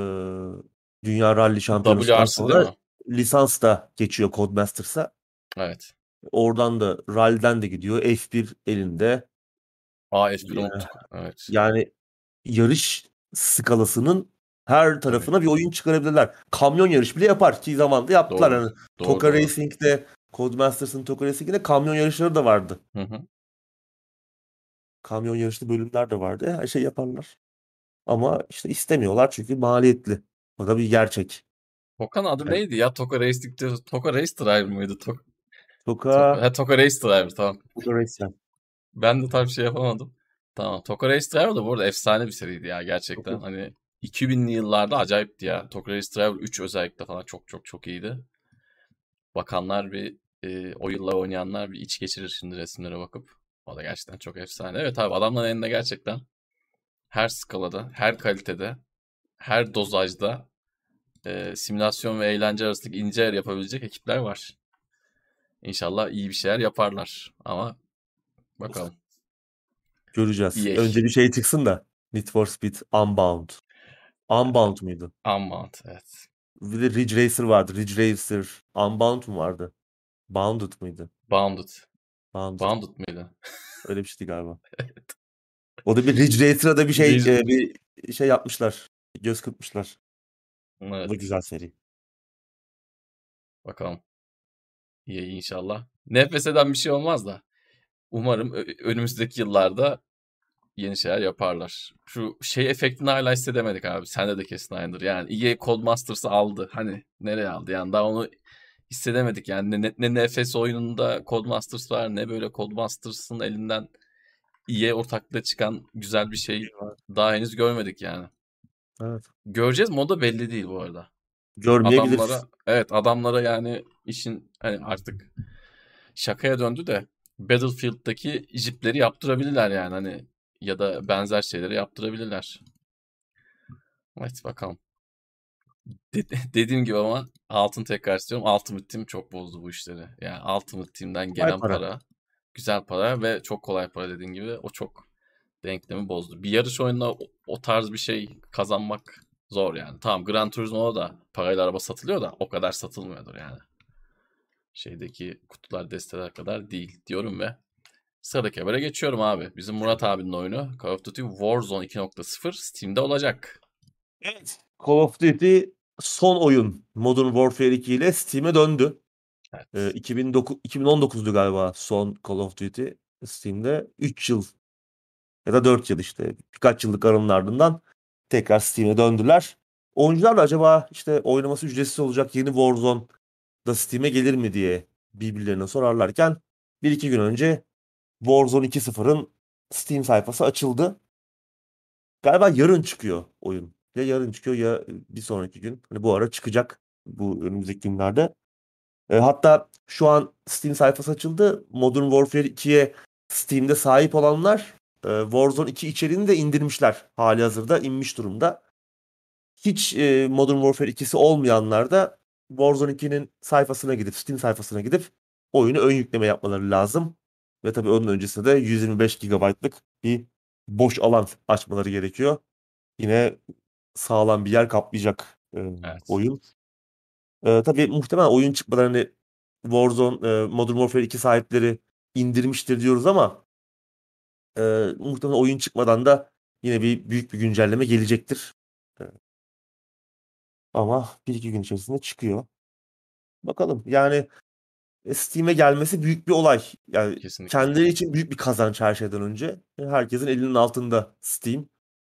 Dünya Rally Şampiyonası'ndan sonra lisans da geçiyor Codemasters'a. Evet. Oradan da Rally'den de gidiyor. F1 elinde. F1 unuttuk. Evet. Yani yarış skalasının her tarafına Tabii. bir oyun çıkarabilirler. Kamyon yarış bile yapar ki zamanda yaptılar. Doğru. Yani doğru, Toka doğru. Racing'de Codemasters'ın Toka Racing'de kamyon yarışları da vardı. Hı hı. Kamyon yarışlı bölümler de vardı. Her şey yaparlar. Ama işte istemiyorlar çünkü maliyetli. O da bir gerçek. Tokan adı evet. neydi ya? Toka Racing'de Toka Race Driver mıydı? Tok Toka... Toka... Ha, Toka Race Driver tamam. Toka Race Driver. Ben de tam şey yapamadım. Tamam. Toka Race Driver da bu arada efsane bir seriydi ya gerçekten. Hani 2000'li yıllarda acayipti ya. Toka Race Driver 3 özellikle falan çok çok çok iyiydi. bakanlar bir e, o yıllar oynayanlar bir iç geçirir şimdi resimlere bakıp. O da gerçekten çok efsane. Evet abi adamların elinde gerçekten her skalada, her kalitede, her dozajda e, simülasyon ve eğlence arasındaki ince yer yapabilecek ekipler var. İnşallah iyi bir şeyler yaparlar. Ama bakalım. Göreceğiz. EA. Önce bir şey çıksın da. Need for Speed Unbound. Unbound mıydı? Unbound evet. Bir de Ridge Racer vardı. Ridge Racer. Unbound mu vardı? Bounded mıydı? Bounded. Bounded. Bounded mıydı? Öyle bir şeydi galiba. O da bir Ridge Racer'a da bir şey Ridge- e, bir şey yapmışlar. Göz kırpmışlar. Evet. da güzel seri. Bakalım. İyi inşallah. Nefes eden bir şey olmaz da. Umarım önümüzdeki yıllarda yeni şeyler yaparlar. Şu şey efektini hala hissedemedik abi. Sende de kesin aynıdır. Yani EA Codemasters'ı aldı. Hani nereye aldı? Yani daha onu hissedemedik. Yani ne, ne Nefes oyununda Codemasters var ne böyle Codemasters'ın elinden EA ortaklığı çıkan güzel bir şey daha henüz görmedik yani. Evet. Göreceğiz mi? O da belli değil bu arada. Görmeyebiliriz. Adamlara evet adamlara yani işin hani artık şakaya döndü de Battlefield'daki jipleri yaptırabilirler yani hani ya da benzer şeyleri yaptırabilirler. Evet bakalım. De- dediğim gibi ama altın tekrar istiyorum. Ultimate Team çok bozdu bu işleri. Yani Ultimate Team'den gelen para. para. güzel para ve çok kolay para dediğin gibi o çok denklemi bozdu. Bir yarış oyununda o, o tarz bir şey kazanmak zor yani. Tamam Gran Turismo'da da parayla araba satılıyor da o kadar satılmıyordur yani. Şeydeki kutular desteler kadar değil diyorum ve sıradaki habere geçiyorum abi. Bizim Murat abinin oyunu Call of Duty Warzone 2.0 Steam'de olacak. Evet. Call of Duty son oyun Modern Warfare 2 ile Steam'e döndü. Evet. Ee, 2009 2019'du galiba son Call of Duty Steam'de 3 yıl ya da 4 yıl işte birkaç yıllık aranın ardından tekrar Steam'e döndüler. Oyuncular da acaba işte oynaması ücretsiz olacak yeni Warzone da Steam'e gelir mi diye birbirlerine sorarlarken bir iki gün önce Warzone 2.0'ın Steam sayfası açıldı. Galiba yarın çıkıyor oyun. Ya yarın çıkıyor ya bir sonraki gün. Hani bu ara çıkacak bu önümüzdeki günlerde. E, hatta şu an Steam sayfası açıldı. Modern Warfare 2'ye Steam'de sahip olanlar e, Warzone 2 içeriğini de indirmişler. Hali hazırda inmiş durumda. Hiç e, Modern Warfare 2'si olmayanlar da Warzone 2'nin sayfasına gidip Steam sayfasına gidip oyunu ön yükleme yapmaları lazım. Ve tabii onun öncesinde de 125 GB'lık bir boş alan açmaları gerekiyor. Yine sağlam bir yer kaplayacak e, Evet. oyun. E, tabii muhtemelen oyun çıkmadan hani Warzone, e, Modern Warfare 2 sahipleri indirmiştir diyoruz ama e, muhtemelen oyun çıkmadan da yine bir büyük bir güncelleme gelecektir. Ama bir iki gün içerisinde çıkıyor. Bakalım yani Steam'e gelmesi büyük bir olay. Yani Kesinlikle. kendileri için büyük bir kazanç her şeyden önce. E, Herkesin elinin altında Steam.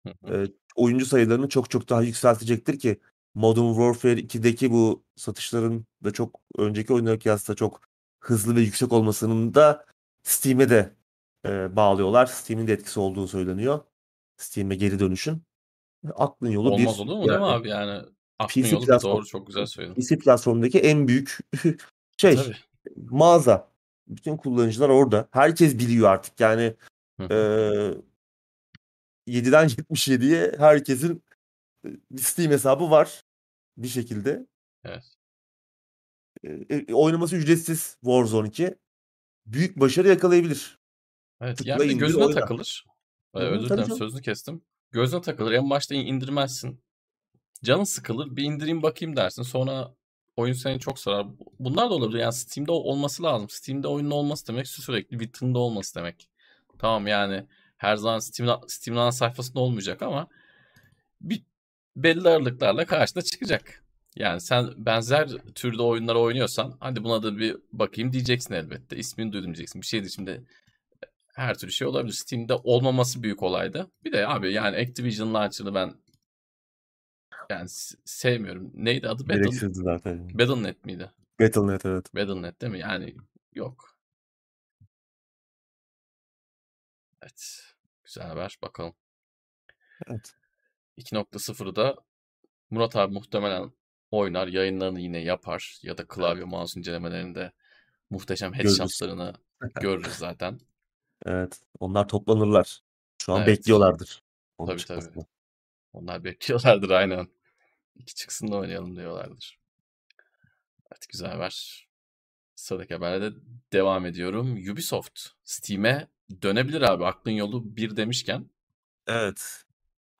Hı hı. E, oyuncu sayılarını çok çok daha yükseltecektir ki Modern Warfare 2'deki bu satışların da çok önceki oyunlara kıyasla çok hızlı ve yüksek olmasının da Steam'e de e, bağlıyorlar. Steam'in de etkisi olduğu söyleniyor. Steam'e geri dönüşün. E, Aklın yolu Olmaz bir olur mu değil mi yani abi yani aklın PC yolu platform doğru çok güzel söyledin. PC platformundaki en büyük şey Tabii. mağaza. Bütün kullanıcılar orada. Herkes biliyor artık. Yani e, hı. 7'den 77'ye herkesin Steam hesabı var bir şekilde. Evet. E, oynaması ücretsiz Warzone 2. Büyük başarı yakalayabilir. Evet Tıkla yani gözüne oyna. takılır. Ee, özür dilerim sözünü kestim. Gözüne takılır. En başta in- indirmezsin. Canın sıkılır. Bir indireyim bakayım dersin. Sonra oyun seni çok sarar. Bunlar da olabilir. Yani Steam'de olması lazım. Steam'de oyunun olması demek sürekli vitrinde olması demek. Tamam yani her zaman Steam, Steam'in ana sayfasında olmayacak ama bir belli aralıklarla karşına çıkacak. Yani sen benzer türde oyunları oynuyorsan hadi buna da bir bakayım diyeceksin elbette. İsmini duydum diyeceksin. Bir şey de şimdi her türlü şey olabilir. Steam'de olmaması büyük olaydı. Bir de abi yani Activision Launcher'ı ben yani sevmiyorum. Neydi adı? Battle, Gereksizdi zaten. Battle.net miydi? Battle.net evet. Battle.net değil mi? Yani yok. Evet. Güzel haber. Bakalım. Evet. 2.0'ı da Murat abi muhtemelen oynar, yayınlarını yine yapar ya da klavye mouse incelemelerinde muhteşem headshotlarını görürüz zaten. Evet. Onlar toplanırlar. Şu an Evet. bekliyorlardır. Onun Tabii, tabii. Onlar bekliyorlardır aynen. İki çıksın da oynayalım diyorlardır. Evet güzel haber. Sıradaki haberle de devam ediyorum. Ubisoft Steam'e dönebilir abi. Aklın yolu bir demişken. Evet.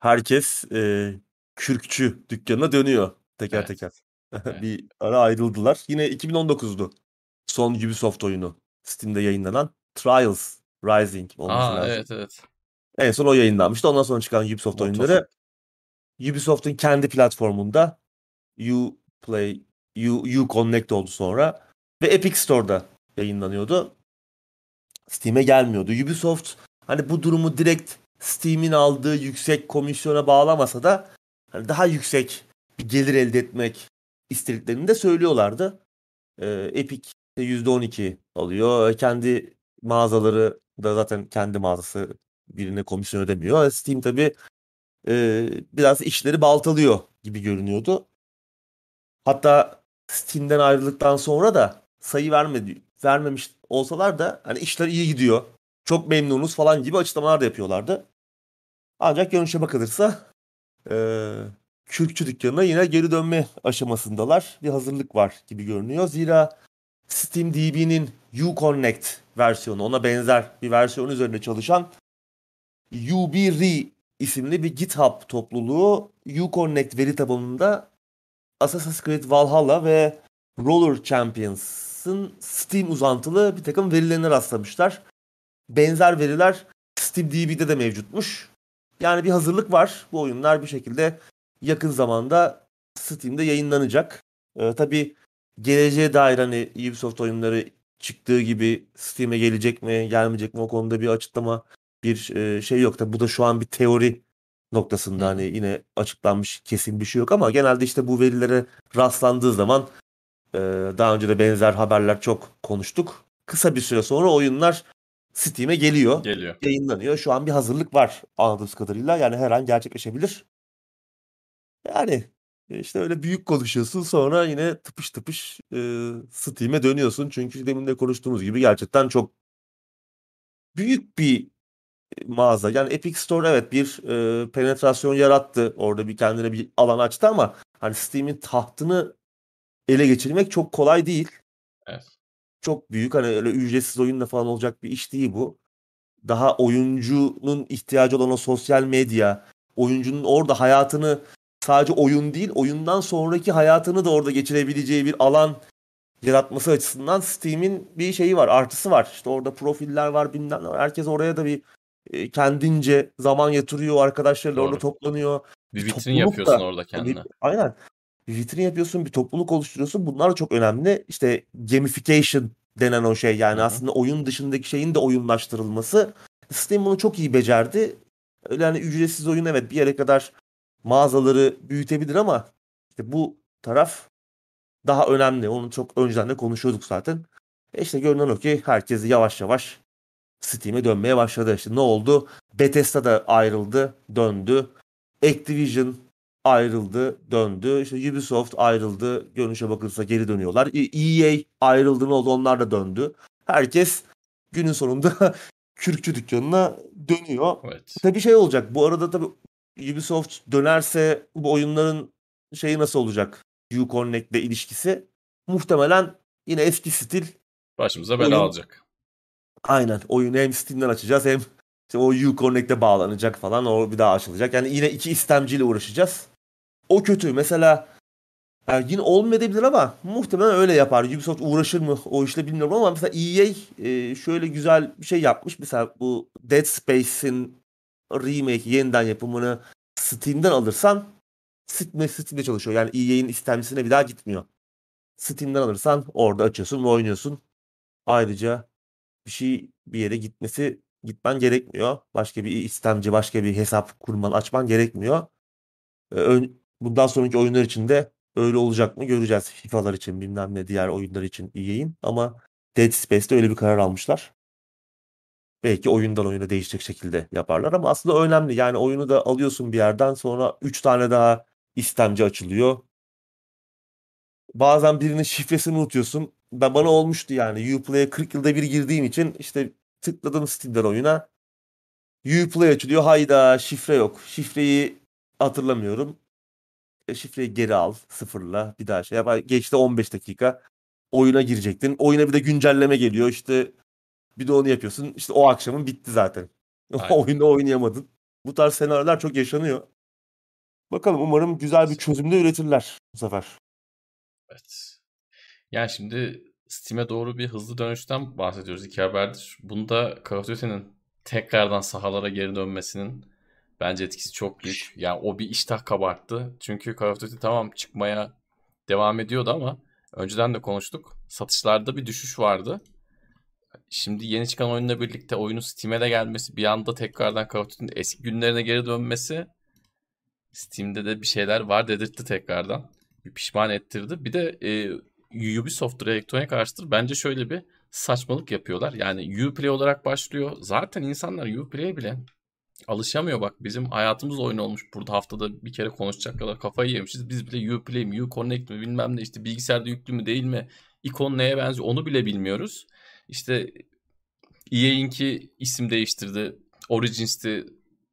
Herkes e, kürkçü dükkanına dönüyor teker Evet. teker. Evet. bir ara ayrıldılar. Yine 2019'du. Son Ubisoft oyunu. Steam'de yayınlanan Trials Rising olması Aa lazım. evet evet. En son o yayınlanmıştı. Ondan sonra çıkan Ubisoft Motor. oyunları Ubisoft'un kendi platformunda Uplay, U, Uconnect oldu sonra ve Epic Store'da yayınlanıyordu. Steam'e gelmiyordu. Ubisoft hani bu durumu direkt Steam'in aldığı yüksek komisyona bağlamasa da hani daha yüksek bir gelir elde etmek istediklerini de söylüyorlardı. Ee, Epic de %12 alıyor. Kendi mağazaları da zaten kendi mağazası birine komisyon ödemiyor. Steam tabii e, biraz işleri baltalıyor gibi görünüyordu. Hatta Steam'den ayrıldıktan sonra da sayı vermedi, vermemiş olsalar da hani işler iyi gidiyor. Çok memnunuz falan gibi açıklamalar da yapıyorlardı. Ancak görünüşe bakılırsa e, kürkçü dükkanına yine geri dönme aşamasındalar. Bir hazırlık var gibi görünüyor. Zira Steam DB'nin Uconnect versiyonu, ona benzer bir versiyon üzerinde çalışan UBRE isimli bir GitHub topluluğu Uconnect veri tabanında Assassin's Creed Valhalla ve Roller Champions'ın Steam uzantılı bir takım verilerine rastlamışlar. Benzer veriler Steam DB'de de mevcutmuş. Yani bir hazırlık var. Bu oyunlar bir şekilde yakın zamanda Steam'de yayınlanacak. Ee, tabii geleceğe dair hani Ubisoft oyunları çıktığı gibi Steam'e gelecek mi, gelmeyecek mi o konuda bir açıklama, bir e, şey yok. Tabii bu da şu an bir teori noktasında hani yine açıklanmış kesin bir şey yok ama genelde işte bu verilere rastlandığı zaman e, daha önce de benzer haberler çok konuştuk. Kısa bir süre sonra oyunlar Steam'e geliyor Geliyor. yayınlanıyor. Şu an bir hazırlık var anladığımız kadarıyla. Yani her an gerçekleşebilir. Yani işte öyle büyük konuşuyorsun sonra yine tıpış tıpış e, Steam'e dönüyorsun. Çünkü demin de konuştuğumuz gibi gerçekten çok büyük bir mağaza. Yani Epic Store evet bir e, penetrasyon yarattı. Orada bir kendine bir alan açtı ama hani Steam'in tahtını ele geçirmek çok kolay değil. Evet. Çok büyük hani öyle ücretsiz oyunla falan olacak bir iş değil bu. Daha oyuncunun ihtiyacı olan o sosyal medya, oyuncunun orada hayatını sadece oyun değil, oyundan sonraki hayatını da orada geçirebileceği bir alan yaratması açısından Steam'in bir şeyi var, artısı var. İşte orada profiller var, bilmem ne var. Herkes oraya da bir e, kendince zaman yatırıyor, arkadaşlarıyla orada Doğru. toplanıyor. Bir vitrin topluluk yapıyorsun da- orada Bir- kendine. aynen. Bir vitrin yapıyorsun, bir topluluk oluşturuyorsun. Bunlar da çok önemli. İşte gamification denen o şey yani Hı hı. aslında oyun dışındaki şeyin de oyunlaştırılması. Steam bunu çok iyi becerdi. Öyle hani ücretsiz oyun evet bir yere kadar mağazaları büyütebilir ama işte bu taraf daha önemli. Onu çok önceden de konuşuyorduk zaten. E işte görünen o ki herkes yavaş yavaş Steam'e dönmeye başladı. İşte ne oldu? Bethesda da ayrıldı, döndü. Activision ayrıldı, döndü. İşte Ubisoft ayrıldı. Görünüşe bakılırsa geri dönüyorlar. E- EA ayrıldı ne oldu? Onlar da döndü. Herkes günün sonunda kürkçü dükkanına dönüyor. Evet. Tabii şey olacak. Bu arada tabii Ubisoft dönerse bu oyunların şeyi nasıl olacak? Uconnect'le ilişkisi muhtemelen yine eski stil Başımıza bela Oyun- alacak. Aynen. Oyunu hem Steam'den açacağız hem işte o Uconnect'e bağlanacak falan. O bir daha açılacak. Yani yine iki istemciyle uğraşacağız. O kötü. Mesela yani yine olmayabilir ama muhtemelen öyle yapar. Ubisoft uğraşır mı o işle bilmiyorum ama mesela EA e, şöyle güzel bir şey yapmış. Mesela bu Dead Space'in remake yeniden yapımını Steam'den alırsan Steam'de, Steam'de çalışıyor. Yani EA'in istemcisine bir daha gitmiyor. Steam'den alırsan orada açıyorsun ve oynuyorsun. Ayrıca bir şey bir yere gitmesi gitmen gerekmiyor. Başka bir istemci, başka bir hesap kurman, açman gerekmiyor. Ön- bundan sonraki oyunlar için de öyle olacak mı göreceğiz. FIFA'lar için bilmem ne diğer oyunlar için EA'in ama Dead Space'te öyle bir karar almışlar. Belki oyundan oyuna değişecek şekilde yaparlar ama aslında önemli. Yani oyunu da alıyorsun bir yerden sonra 3 tane daha istemci açılıyor. bazen birinin şifresini unutuyorsun. Ben bana olmuştu yani. Uplay'e 40 yılda bir girdiğim için işte tıkladım Steam'den oyuna. Uplay açılıyor. Hayda şifre yok. Şifreyi hatırlamıyorum. E, şifreyi geri al. Sıfırla. Bir daha şey yap. Geçti 15 dakika. Oyuna girecektin. Oyuna bir de güncelleme geliyor. İşte bir de onu yapıyorsun. İşte o akşamın bitti zaten. Oyunda oynayamadın. Bu tarz senaryolar çok yaşanıyor. Bakalım umarım güzel bir çözümde üretirler bu sefer. Evet. Yani şimdi Steam'e doğru bir hızlı dönüşten bahsediyoruz iki haberdir. Bunda Call of Duty'nin tekrardan sahalara geri dönmesinin bence etkisi çok büyük. Yani o bir iştah kabarttı. Çünkü Call of Duty tamam çıkmaya devam ediyordu ama önceden de konuştuk. Satışlarda bir düşüş vardı. Şimdi yeni çıkan oyunla birlikte oyunun Steam'e de gelmesi, bir anda tekrardan Call of Duty'nin eski günlerine geri dönmesi Steam'de de bir şeyler var dedirtti tekrardan. Bir pişman ettirdi. Bir de e, Ubisoft Electronic Arts'tır. Bence şöyle bir saçmalık yapıyorlar. Yani Uplay olarak başlıyor. Zaten insanlar Uplay'e bile alışamıyor bak. Bizim hayatımız oyun olmuş. Burada haftada bir kere konuşacak kadar kafayı yemişiz. Biz bile Uplay mi, Uconnect mi bilmem ne işte bilgisayarda yüklü mü değil mi? İkon neye benziyor onu bile bilmiyoruz. İşte EA'inki isim değiştirdi. Origins'ti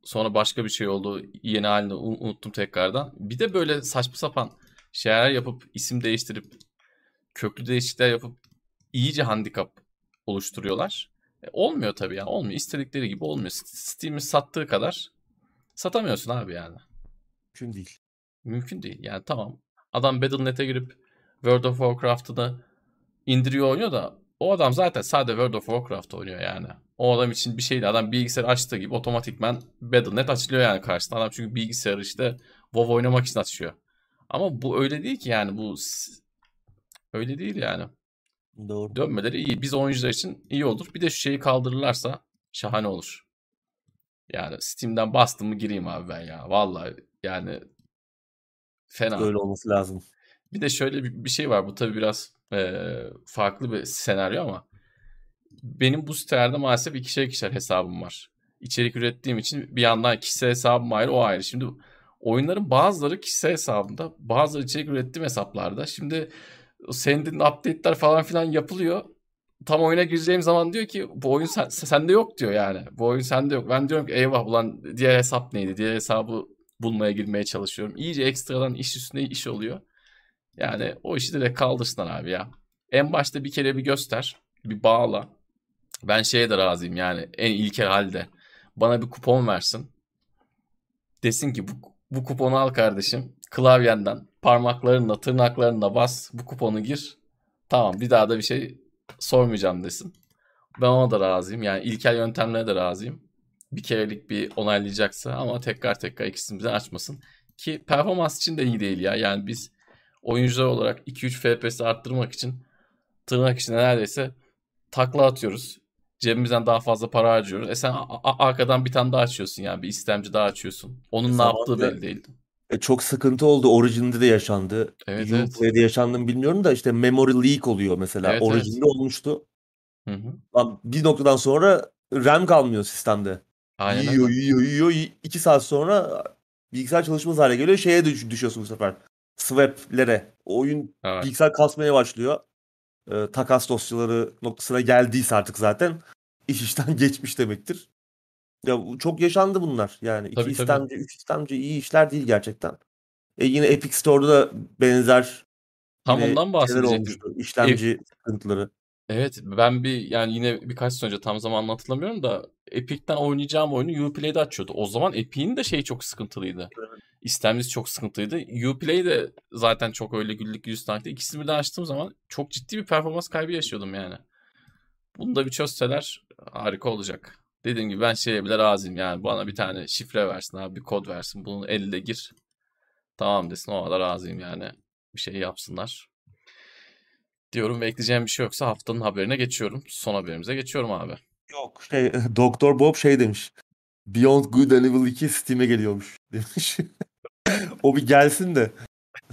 sonra başka bir şey oldu. Yeni halini unuttum tekrardan. Bir de böyle saçma sapan şeyler yapıp isim değiştirip köklü değişiklikler yapıp iyice handikap oluşturuyorlar. E, olmuyor tabii ya. Olmuyor. İstedikleri gibi olmuyor. Steam'in sattığı kadar satamıyorsun abi yani. Mümkün değil. Mümkün değil. Yani tamam. Adam Battle.net'e girip World of Warcraft'ı da indiriyor oynuyor da o adam zaten sadece World of Warcraft oynuyor yani. O adam için bir şeydi. Adam bilgisayar açtığı gibi otomatikman Battle.net açılıyor yani karşısında. Adam çünkü bilgisayarı işte WoW oynamak için açıyor. Ama bu öyle değil ki yani bu öyle değil yani. Doğru. Dönmeleri iyi. Biz oyuncular için iyi olur. Bir de şu şeyi kaldırırlarsa şahane olur. Yani Steam'den bastım mı gireyim abi ben ya. Vallahi yani fena. Öyle olması lazım. Bir de şöyle bir, bir şey var. Bu tabii biraz e, farklı bir senaryo ama benim bu sitelerde maalesef ikişer ikişer hesabım var. İçerik ürettiğim için bir yandan kişisel hesabım ayrı o ayrı. Şimdi oyunların bazıları kişisel hesabımda bazıları içerik ürettiğim hesaplarda. Şimdi Send'in update'ler falan filan yapılıyor. Tam oyuna gireceğim zaman diyor ki bu oyun sen, sende yok diyor yani. Bu oyun sende yok. Ben diyorum ki eyvah ulan diğer hesap neydi? Diğer hesabı bulmaya girmeye çalışıyorum. İyice ekstradan iş üstüne iş oluyor. Yani o işi direkt kaldırsınlar abi ya. En başta bir kere bir göster. Bir bağla. Ben şeye de razıyım yani en ilkel halde. Bana bir kupon versin. Desin ki bu, bu kuponu al kardeşim. Klavyenden parmaklarınla tırnaklarınla bas. Bu kuponu gir. Tamam bir daha da bir şey sormayacağım desin. Ben ona da razıyım. Yani ilkel yöntemlere de razıyım. Bir kerelik bir onaylayacaksa ama tekrar tekrar ikisini birden açmasın. Ki performans için de iyi değil ya. Yani biz oyuncular olarak 2-3 FPS arttırmak için tırnak içinde neredeyse takla atıyoruz. Cebimizden daha fazla para harcıyoruz. E sen arkadan bir tane daha açıyorsun yani bir istemci daha açıyorsun. Onun e ne yaptığı belli değil. E, çok sıkıntı oldu. Origin'de de yaşandı. Evet, evet. Uplay'de yaşandı mı bilmiyorum da işte memory leak oluyor mesela. Evet, Origin'de evet. olmuştu. Hı hı. Bir noktadan sonra RAM kalmıyor sistemde. Aynen yiyor, yiyor, yiyor. İki saat sonra bilgisayar çalışmaz hale geliyor. Şeye düş- düşüyorsun bu sefer. Swap'lere. Oyun Evet. bilgisayar kasmaya başlıyor. Ee, takas dosyaları noktasına geldiyse artık zaten iş işten geçmiş demektir. Ya çok yaşandı bunlar. Yani iki Tabii, tabii. istemci, üç istemci iyi işler değil gerçekten. E yine Epic Store'da da benzer Tam yine ondan bahsedecektim. İşlemci sıkıntıları. Evet ben bir yani yine birkaç sene önce tam zaman hatırlamıyorum da Epic'ten oynayacağım oyunu Uplay'de açıyordu. O zaman Epic'in de şey çok sıkıntılıydı. İstemcisi çok sıkıntılıydı. Uplay de zaten çok öyle güllük gülistanlıktı. İkisini birden açtığım zaman çok ciddi bir performans kaybı yaşıyordum yani. Bunu da bir çözseler harika olacak. Dediğim gibi ben şeye bile razıyım yani bana bir tane şifre versin abi bir kod versin bunu elle gir. Tamam desin o da razıyım yani bir şey yapsınlar. Diyorum ve ekleyeceğim bir şey yoksa haftanın haberine geçiyorum. Son haberimize geçiyorum abi. Yok şey Doktor Bob şey demiş. Beyond Good and Evil 2 Steam'e geliyormuş demiş. o bir gelsin de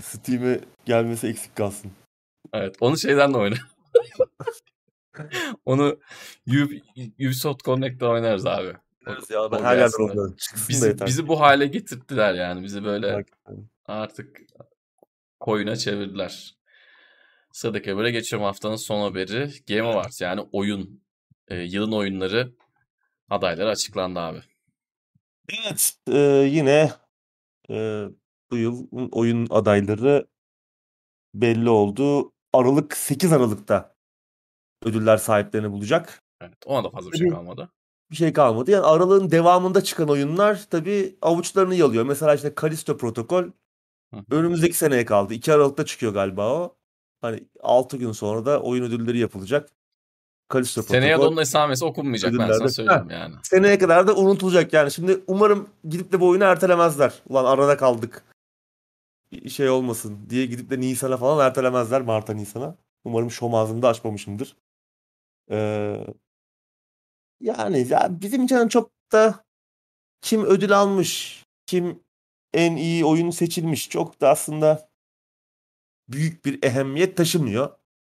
Steam'e gelmesi eksik kalsın. Evet onu şeyden de oyna. onu Ub- Ubisoft Connect'te oynarız abi. Evet ya ben o her yerden da Bizi, bizi bu hale getirttiler yani. Bizi böyle Hakikaten. artık koyuna çevirdiler. Sıradaki habere geçiyorum haftanın son haberi. Game Awards yani oyun, e, yılın oyunları adayları açıklandı abi. Evet, e, yine e, bu yıl oyun adayları belli oldu. Aralık 8 Aralık'ta ödüller sahiplerini bulacak. Evet, ona da fazla bir şey kalmadı. Bir şey kalmadı. Yani aralığın devamında çıkan oyunlar tabii avuçlarını yalıyor. Mesela işte Callisto Protokol Hı önümüzdeki seneye kaldı. 2 Aralık'ta çıkıyor galiba o. Hani 6 gün sonra da oyun ödülleri yapılacak. Callisto Seneye de Protokol onun esamesi okunmayacak ben sana ödüllerde. söyleyeyim yani. seneye kadar da unutulacak yani. Şimdi umarım gidip de bu oyunu ertelemezler. Ulan arada kaldık. Bir şey olmasın diye gidip de Nisan'a falan ertelemezler. Mart'a Nisan'a. Umarım şom ağzımda açmamışımdır. Ee, yani ya bizim için çok da kim ödül almış, kim en iyi oyun seçilmiş çok da aslında büyük bir ehemmiyet taşımıyor.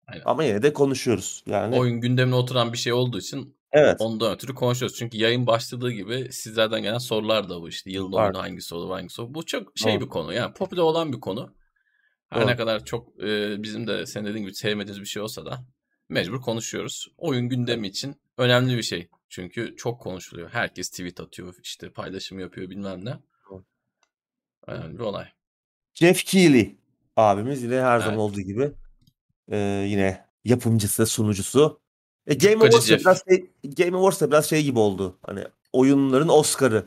Aynen. Ama yine de konuşuyoruz. Yani Oyun gündemine oturan bir şey olduğu için evet. ondan ötürü konuşuyoruz. Çünkü yayın başladığı gibi sizlerden gelen sorular da bu işte. Yılın oyunu hangisi olur hangisi olur. Bu çok şey Doğru. bir konu yani popüler olan bir konu. Her Doğru. ne kadar çok e, bizim de senin dediğin gibi sevmediğimiz bir şey olsa da mecbur konuşuyoruz. Oyun gündemi için önemli bir şey. Çünkü çok konuşuluyor. Herkes tweet atıyor, işte paylaşım yapıyor bilmem ne. Önemli bir olay. Jeff Keighley abimiz yine her zaman Evet. olduğu gibi e, yine yapımcısı, sunucusu. E, Game Awards biraz şey, Game Awards biraz şey gibi oldu. Hani oyunların Oscar'ı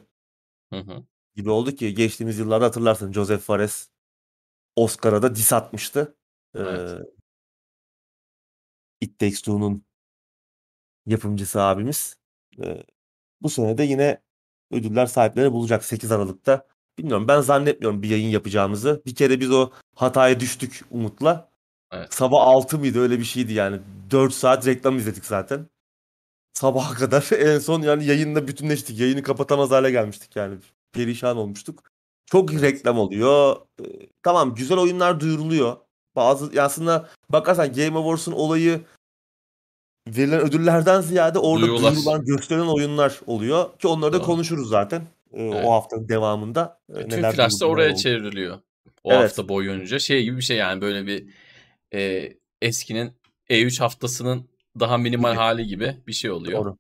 Hı hı. gibi oldu ki geçtiğimiz yıllarda hatırlarsın Joseph Fares Oscar'a da diss atmıştı. Ee, Evet. It Takes Two'nun yapımcısı abimiz. Ee, bu sene de yine ödüller sahipleri bulacak 8 Aralık'ta. Bilmiyorum ben zannetmiyorum bir yayın yapacağımızı. Bir kere biz o hataya düştük Umut'la. Evet. Sabah 6 mıydı öyle bir şeydi yani. 4 saat reklam izledik zaten. Sabaha kadar en son yani yayında bütünleştik. Yayını kapatamaz hale gelmiştik yani. Perişan olmuştuk. Çok Evet. reklam oluyor. Ee, tamam güzel oyunlar duyuruluyor. Bazı aslında bakarsan Game Awards'un olayı verilen ödüllerden ziyade orada duyurulan, gösterilen oyunlar oluyor. Ki onları da konuşuruz zaten. Ee, Evet. O haftanın devamında. Bütün neler flash da oraya oldu. çevriliyor. O Evet. hafta boyunca şey gibi bir şey yani böyle bir e, eskinin E3 haftasının daha minimal Gibi. hali gibi bir şey oluyor. Doğru.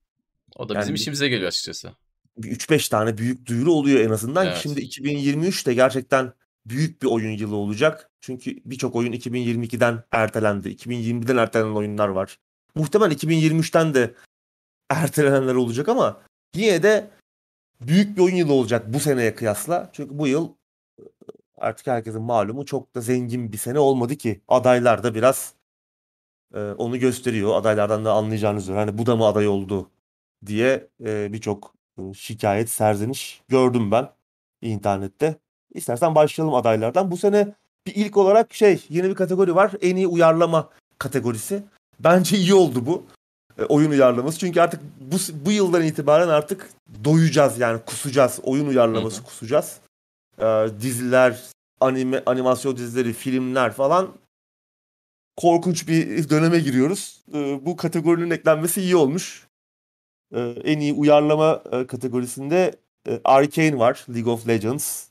O da Yani bizim bir- işimize geliyor açıkçası. bir 3-5 tane büyük duyuru oluyor en azından. Evet. Şimdi 2023 de gerçekten büyük bir oyun yılı olacak. Çünkü birçok oyun 2022'den ertelendi. 2020'den ertelenen oyunlar var. Muhtemelen 2023'ten de ertelenenler olacak ama yine de büyük bir oyun yılı olacak bu seneye kıyasla. Çünkü bu yıl artık herkesin malumu çok da zengin bir sene olmadı ki. Adaylar da biraz e, onu gösteriyor. Adaylardan da anlayacağınız üzere. Hani bu da mı aday oldu diye e, birçok e, şikayet, serzeniş gördüm ben internette. İstersen başlayalım adaylardan. Bu sene bir ilk olarak şey yeni bir kategori var. En iyi uyarlama kategorisi. Bence iyi oldu bu. E, oyun uyarlaması. Çünkü artık bu, bu yıldan itibaren artık doyacağız yani kusacağız. Oyun uyarlaması Hı hı. kusacağız. E, diziler, anime, animasyon dizileri, filmler falan korkunç bir döneme giriyoruz. E, bu kategorinin eklenmesi iyi olmuş. E, en iyi uyarlama e, kategorisinde e, Arcane var, League of Legends.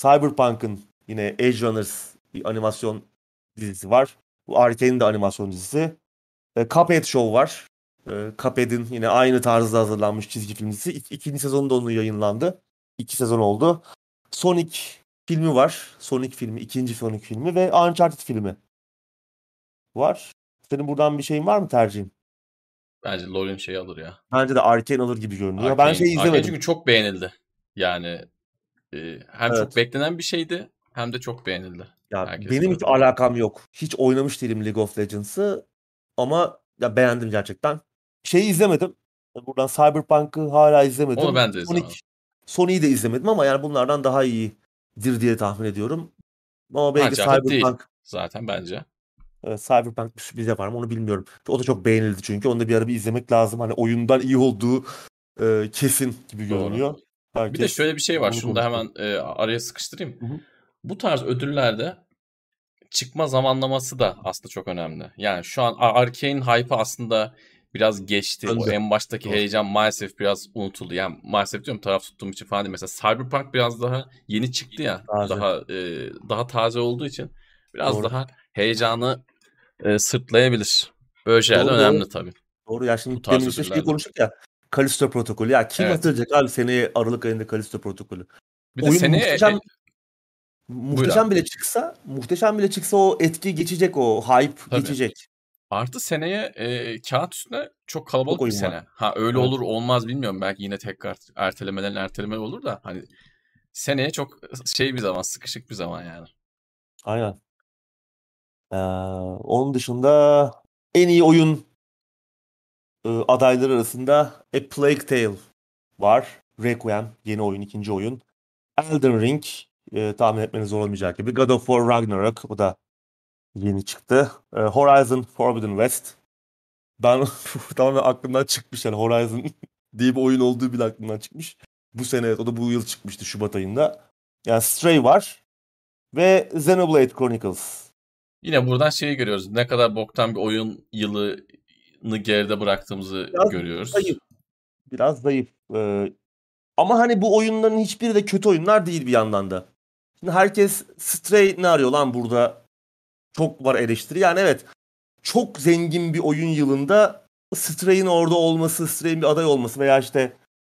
Cyberpunk'ın yine Edge Runners bir animasyon dizisi var. Bu Arcane'in de animasyon dizisi. E, Cuphead Show var. E, Cuphead'in yine aynı tarzda hazırlanmış çizgi film dizisi. İk- ikinci sezonda onun yayınlandı. İki sezon oldu. Sonic filmi var. Sonic filmi, ikinci Sonic filmi ve Uncharted filmi var. Senin buradan bir şeyin var mı tercihin? Bence LoL'ün şeyi alır ya. Bence de Arcane alır gibi görünüyor. ben Arcane- şey izlemedim. çünkü çok beğenildi. Yani e, hem Evet. çok beklenen bir şeydi hem de çok beğenildi. Ya Herkes benim hiç alakam yok. Hiç oynamış değilim League of Legends'ı ama ya beğendim gerçekten. Şeyi izlemedim. Buradan Cyberpunk'ı hala izlemedim. Onu ben de Sonic, izlemedim. Sonic'i de izlemedim ama yani bunlardan daha iyidir diye tahmin ediyorum. Ama belki değil. Cyberpunk, Zaten bence. evet, Cyberpunk bir sürpriz yapar mı onu bilmiyorum. O da çok beğenildi çünkü. Onu da bir ara bir izlemek lazım. Hani oyundan iyi olduğu e, kesin gibi Doğru. Görünüyor. Bir de Herkes şöyle bir şey var. Şunu da hemen e, araya sıkıştırayım. Hı hı. Bu tarz ödüllerde çıkma zamanlaması da aslında çok önemli. Yani şu an Ar- Arcane hype'ı aslında biraz geçti. O Öldü. en baştaki Doğru. heyecan maalesef biraz unutuldu. Yani maalesef diyorum taraf tuttuğum için falan değil. Mesela Cyberpunk biraz daha yeni çıktı ya. Taze. Daha e, daha taze olduğu için biraz Doğru. daha heyecanı e, sırtlayabilir. Böyle şeyler Doğru, önemli tabii. Doğru ya şimdi demin şey konuştuk ya. Kalisto protokolü. Ya kim Evet. hatırlayacak abi seneye Aralık ayında Kalisto protokolü. Bir de Oyun seneye muhteşem e, muhteşem abi. bile çıksa, muhteşem bile çıksa o etki geçecek o hype Tabii. geçecek. artı seneye e, kağıt üstüne çok kalabalık Çok bir oyun var. sene. Ha öyle Evet. olur olmaz bilmiyorum. Belki yine tekrar ertelemeden erteleme olur da hani seneye çok şey bir zaman, sıkışık bir zaman yani. Aynen. Ee, onun dışında en iyi oyun e, adayları arasında A Plague Tale var. Requiem yeni oyun, ikinci oyun. Elden Ring e, tahmin etmeniz zor olmayacak gibi. God of War Ragnarok o da yeni çıktı. E, Horizon Forbidden West. Ben tamamen aklımdan çıkmış yani Horizon diye bir oyun olduğu bile aklımdan çıkmış. Bu sene evet, o da bu yıl çıkmıştı Şubat ayında. Yani Stray var ve Xenoblade Chronicles. Yine buradan şeyi görüyoruz. Ne kadar boktan bir oyun yılını geride bıraktığımızı Biraz görüyoruz. zayıf. Biraz zayıf. Ee, ama hani bu oyunların hiçbiri de kötü oyunlar değil bir yandan da. Şimdi herkes Stray ne arıyor lan burada? Çok var eleştiri. Yani evet çok zengin bir oyun yılında Stray'in orada olması, Stray'in bir aday olması veya işte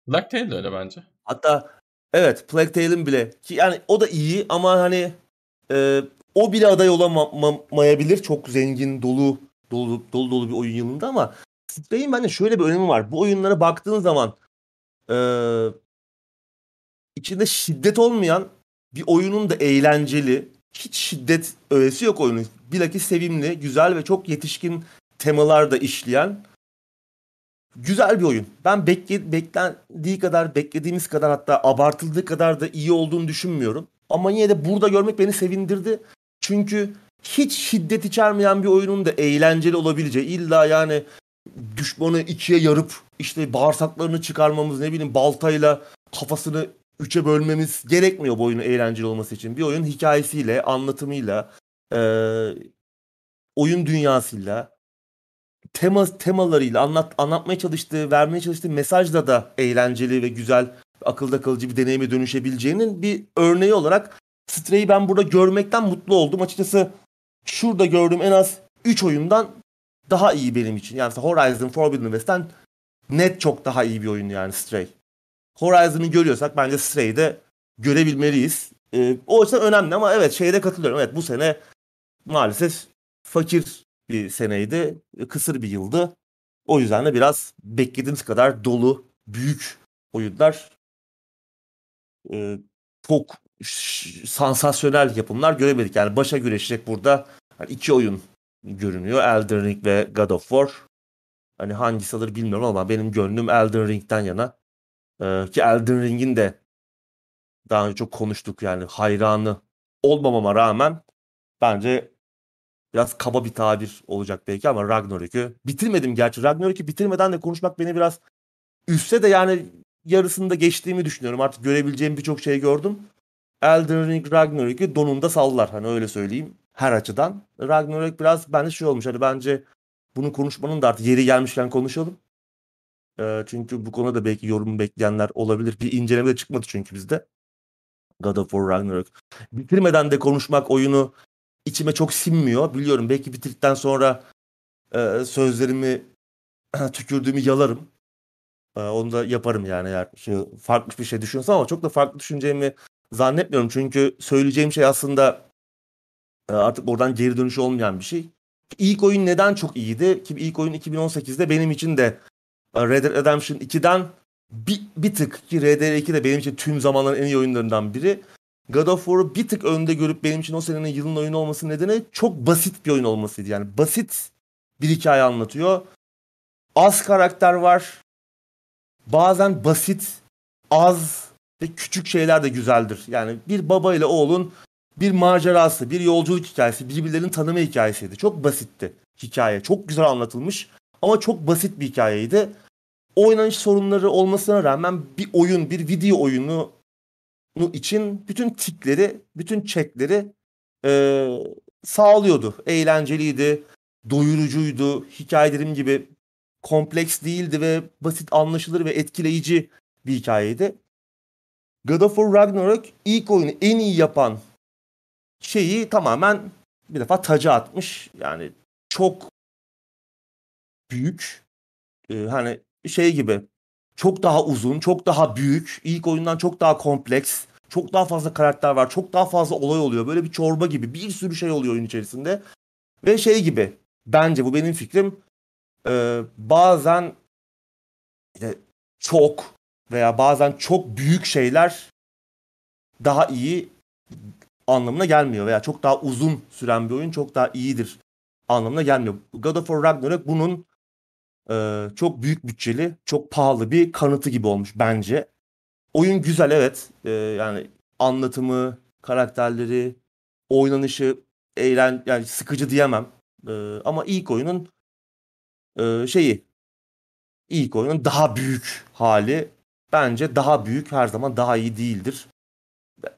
Black Tail de öyle bence. hatta evet Plague Tale'in bile ki yani o da iyi ama hani e, o bile aday olamayabilir. Çok zengin, dolu, dolu, dolu dolu bir oyun yılında ama Stray'in bence şöyle bir önemi var. Bu oyunlara baktığın zaman e, içinde şiddet olmayan bir oyunun da eğlenceli, hiç şiddet öğesi yok oyunun. Bilakis sevimli, güzel ve çok yetişkin temalar da işleyen güzel bir oyun. Ben bekle, beklendiği kadar, beklediğimiz kadar hatta abartıldığı kadar da iyi olduğunu düşünmüyorum. Ama yine de burada görmek beni sevindirdi. Çünkü hiç şiddet içermeyen bir oyunun da eğlenceli olabileceği. illa yani düşmanı ikiye yarıp işte bağırsaklarını çıkarmamız ne bileyim baltayla kafasını üçe bölmemiz gerekmiyor bu oyunun eğlenceli olması için. Bir oyun hikayesiyle, anlatımıyla, eee, oyun dünyasıyla, tema temalarıyla anlat anlatmaya çalıştığı, vermeye çalıştığı mesajla da eğlenceli ve güzel, akılda kalıcı bir deneyime dönüşebileceğinin bir örneği olarak Stray'i ben burada görmekten mutlu oldum. Açıkçası şurada gördüğüm en az 3 oyundan daha iyi benim için. Yani Horizon Forbidden West'ten net çok daha iyi bir oyun yani Stray. Horizon'ı görüyorsak bence Stray'i de görebilmeliyiz. Ee, o açıdan önemli ama evet şeyde katılıyorum. Evet bu sene maalesef fakir bir seneydi. Kısır bir yıldı. O yüzden de biraz beklediğimiz kadar dolu, büyük oyunlar e, çok sansasyonel yapımlar göremedik. Yani başa güreşecek burada iki oyun görünüyor. Elden Ring ve God of War. Hani hangisi alır bilmiyorum ama benim gönlüm Elden Ring'den yana. Ee, ki Elden Ring'in de daha önce çok konuştuk yani hayranı olmamama rağmen bence biraz kaba bir tabir olacak belki ama Ragnarok'u bitirmedim gerçi. Ragnarok'u bitirmeden de konuşmak beni biraz üstse de yani yarısında geçtiğimi düşünüyorum. Artık görebileceğim birçok şey gördüm. Elden Ring Ragnarok'u donunda sallar. Hani öyle söyleyeyim. Her açıdan. Ragnarok biraz bence şey olmuş. Hani bence bunu konuşmanın da artık yeri gelmişken konuşalım. Ee, çünkü bu konuda belki yorum bekleyenler olabilir. Bir inceleme de çıkmadı çünkü bizde. God of War Ragnarok. Bitirmeden de konuşmak oyunu içime çok sinmiyor. Biliyorum belki bitirdikten sonra e, sözlerimi tükürdüğümü yalarım. E, onu da yaparım yani eğer şey, farklı bir şey düşünüyorsam ama çok da farklı düşüneceğimi zannetmiyorum. Çünkü söyleyeceğim şey aslında e, artık oradan geri dönüşü olmayan bir şey. İlk oyun neden çok iyiydi? Ki ilk oyun 2018'de benim için de e, Red Dead Redemption 2'den bir, bir tık ki Red Dead 2 de benim için tüm zamanların en iyi oyunlarından biri. God of War'u bir tık önde görüp benim için o senenin yılın oyunu olması nedeni çok basit bir oyun olmasıydı. Yani basit bir hikaye anlatıyor. Az karakter var. Bazen basit, az ve küçük şeyler de güzeldir. Yani bir baba ile oğlun bir macerası, bir yolculuk hikayesi, birbirlerini tanıma hikayesiydi. Çok basitti hikaye. Çok güzel anlatılmış ama çok basit bir hikayeydi. Oynanış sorunları olmasına rağmen bir oyun, bir video oyunu için bütün tikleri, bütün çekleri e, sağlıyordu. Eğlenceliydi, doyurucuydu. Hikaye dediğim gibi kompleks değildi ve basit anlaşılır ve etkileyici bir hikayeydi. God of War Ragnarok ilk oyunu en iyi yapan şeyi tamamen bir defa taca atmış. Yani çok büyük. Ee, hani şey gibi çok daha uzun, çok daha büyük, ilk oyundan çok daha kompleks, çok daha fazla karakter var, çok daha fazla olay oluyor. Böyle bir çorba gibi bir sürü şey oluyor oyun içerisinde. Ve şey gibi bence bu benim fikrim e, bazen işte çok veya bazen çok büyük şeyler daha iyi anlamına gelmiyor veya çok daha uzun süren bir oyun çok daha iyidir anlamına gelmiyor. God of War Ragnarok bunun e, çok büyük bütçeli, çok pahalı bir kanıtı gibi olmuş bence. Oyun güzel evet. E, yani anlatımı, karakterleri, oynanışı eğlen yani sıkıcı diyemem. E, ama ilk oyunun e, şeyi ilk oyunun daha büyük hali bence daha büyük her zaman daha iyi değildir.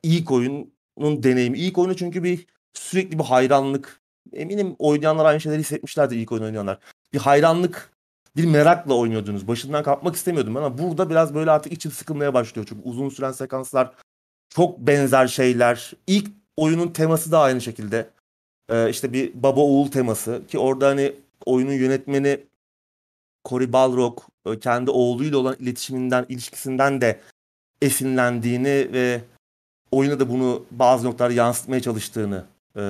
İlk oyunun deneyimi. ilk oyunu çünkü bir sürekli bir hayranlık. Eminim oynayanlar aynı şeyleri hissetmişlerdir ilk oyun oynayanlar. Bir hayranlık, bir merakla oynuyordunuz. Başından kalkmak istemiyordum ama burada biraz böyle artık içim sıkılmaya başlıyor. Çünkü uzun süren sekanslar, çok benzer şeyler. İlk oyunun teması da aynı şekilde. Ee, işte bir baba oğul teması ki orada hani oyunun yönetmeni Cory Balrog kendi oğluyla olan iletişiminden, ilişkisinden de esinlendiğini ve oyuna da bunu bazı noktalarda yansıtmaya çalıştığını, e,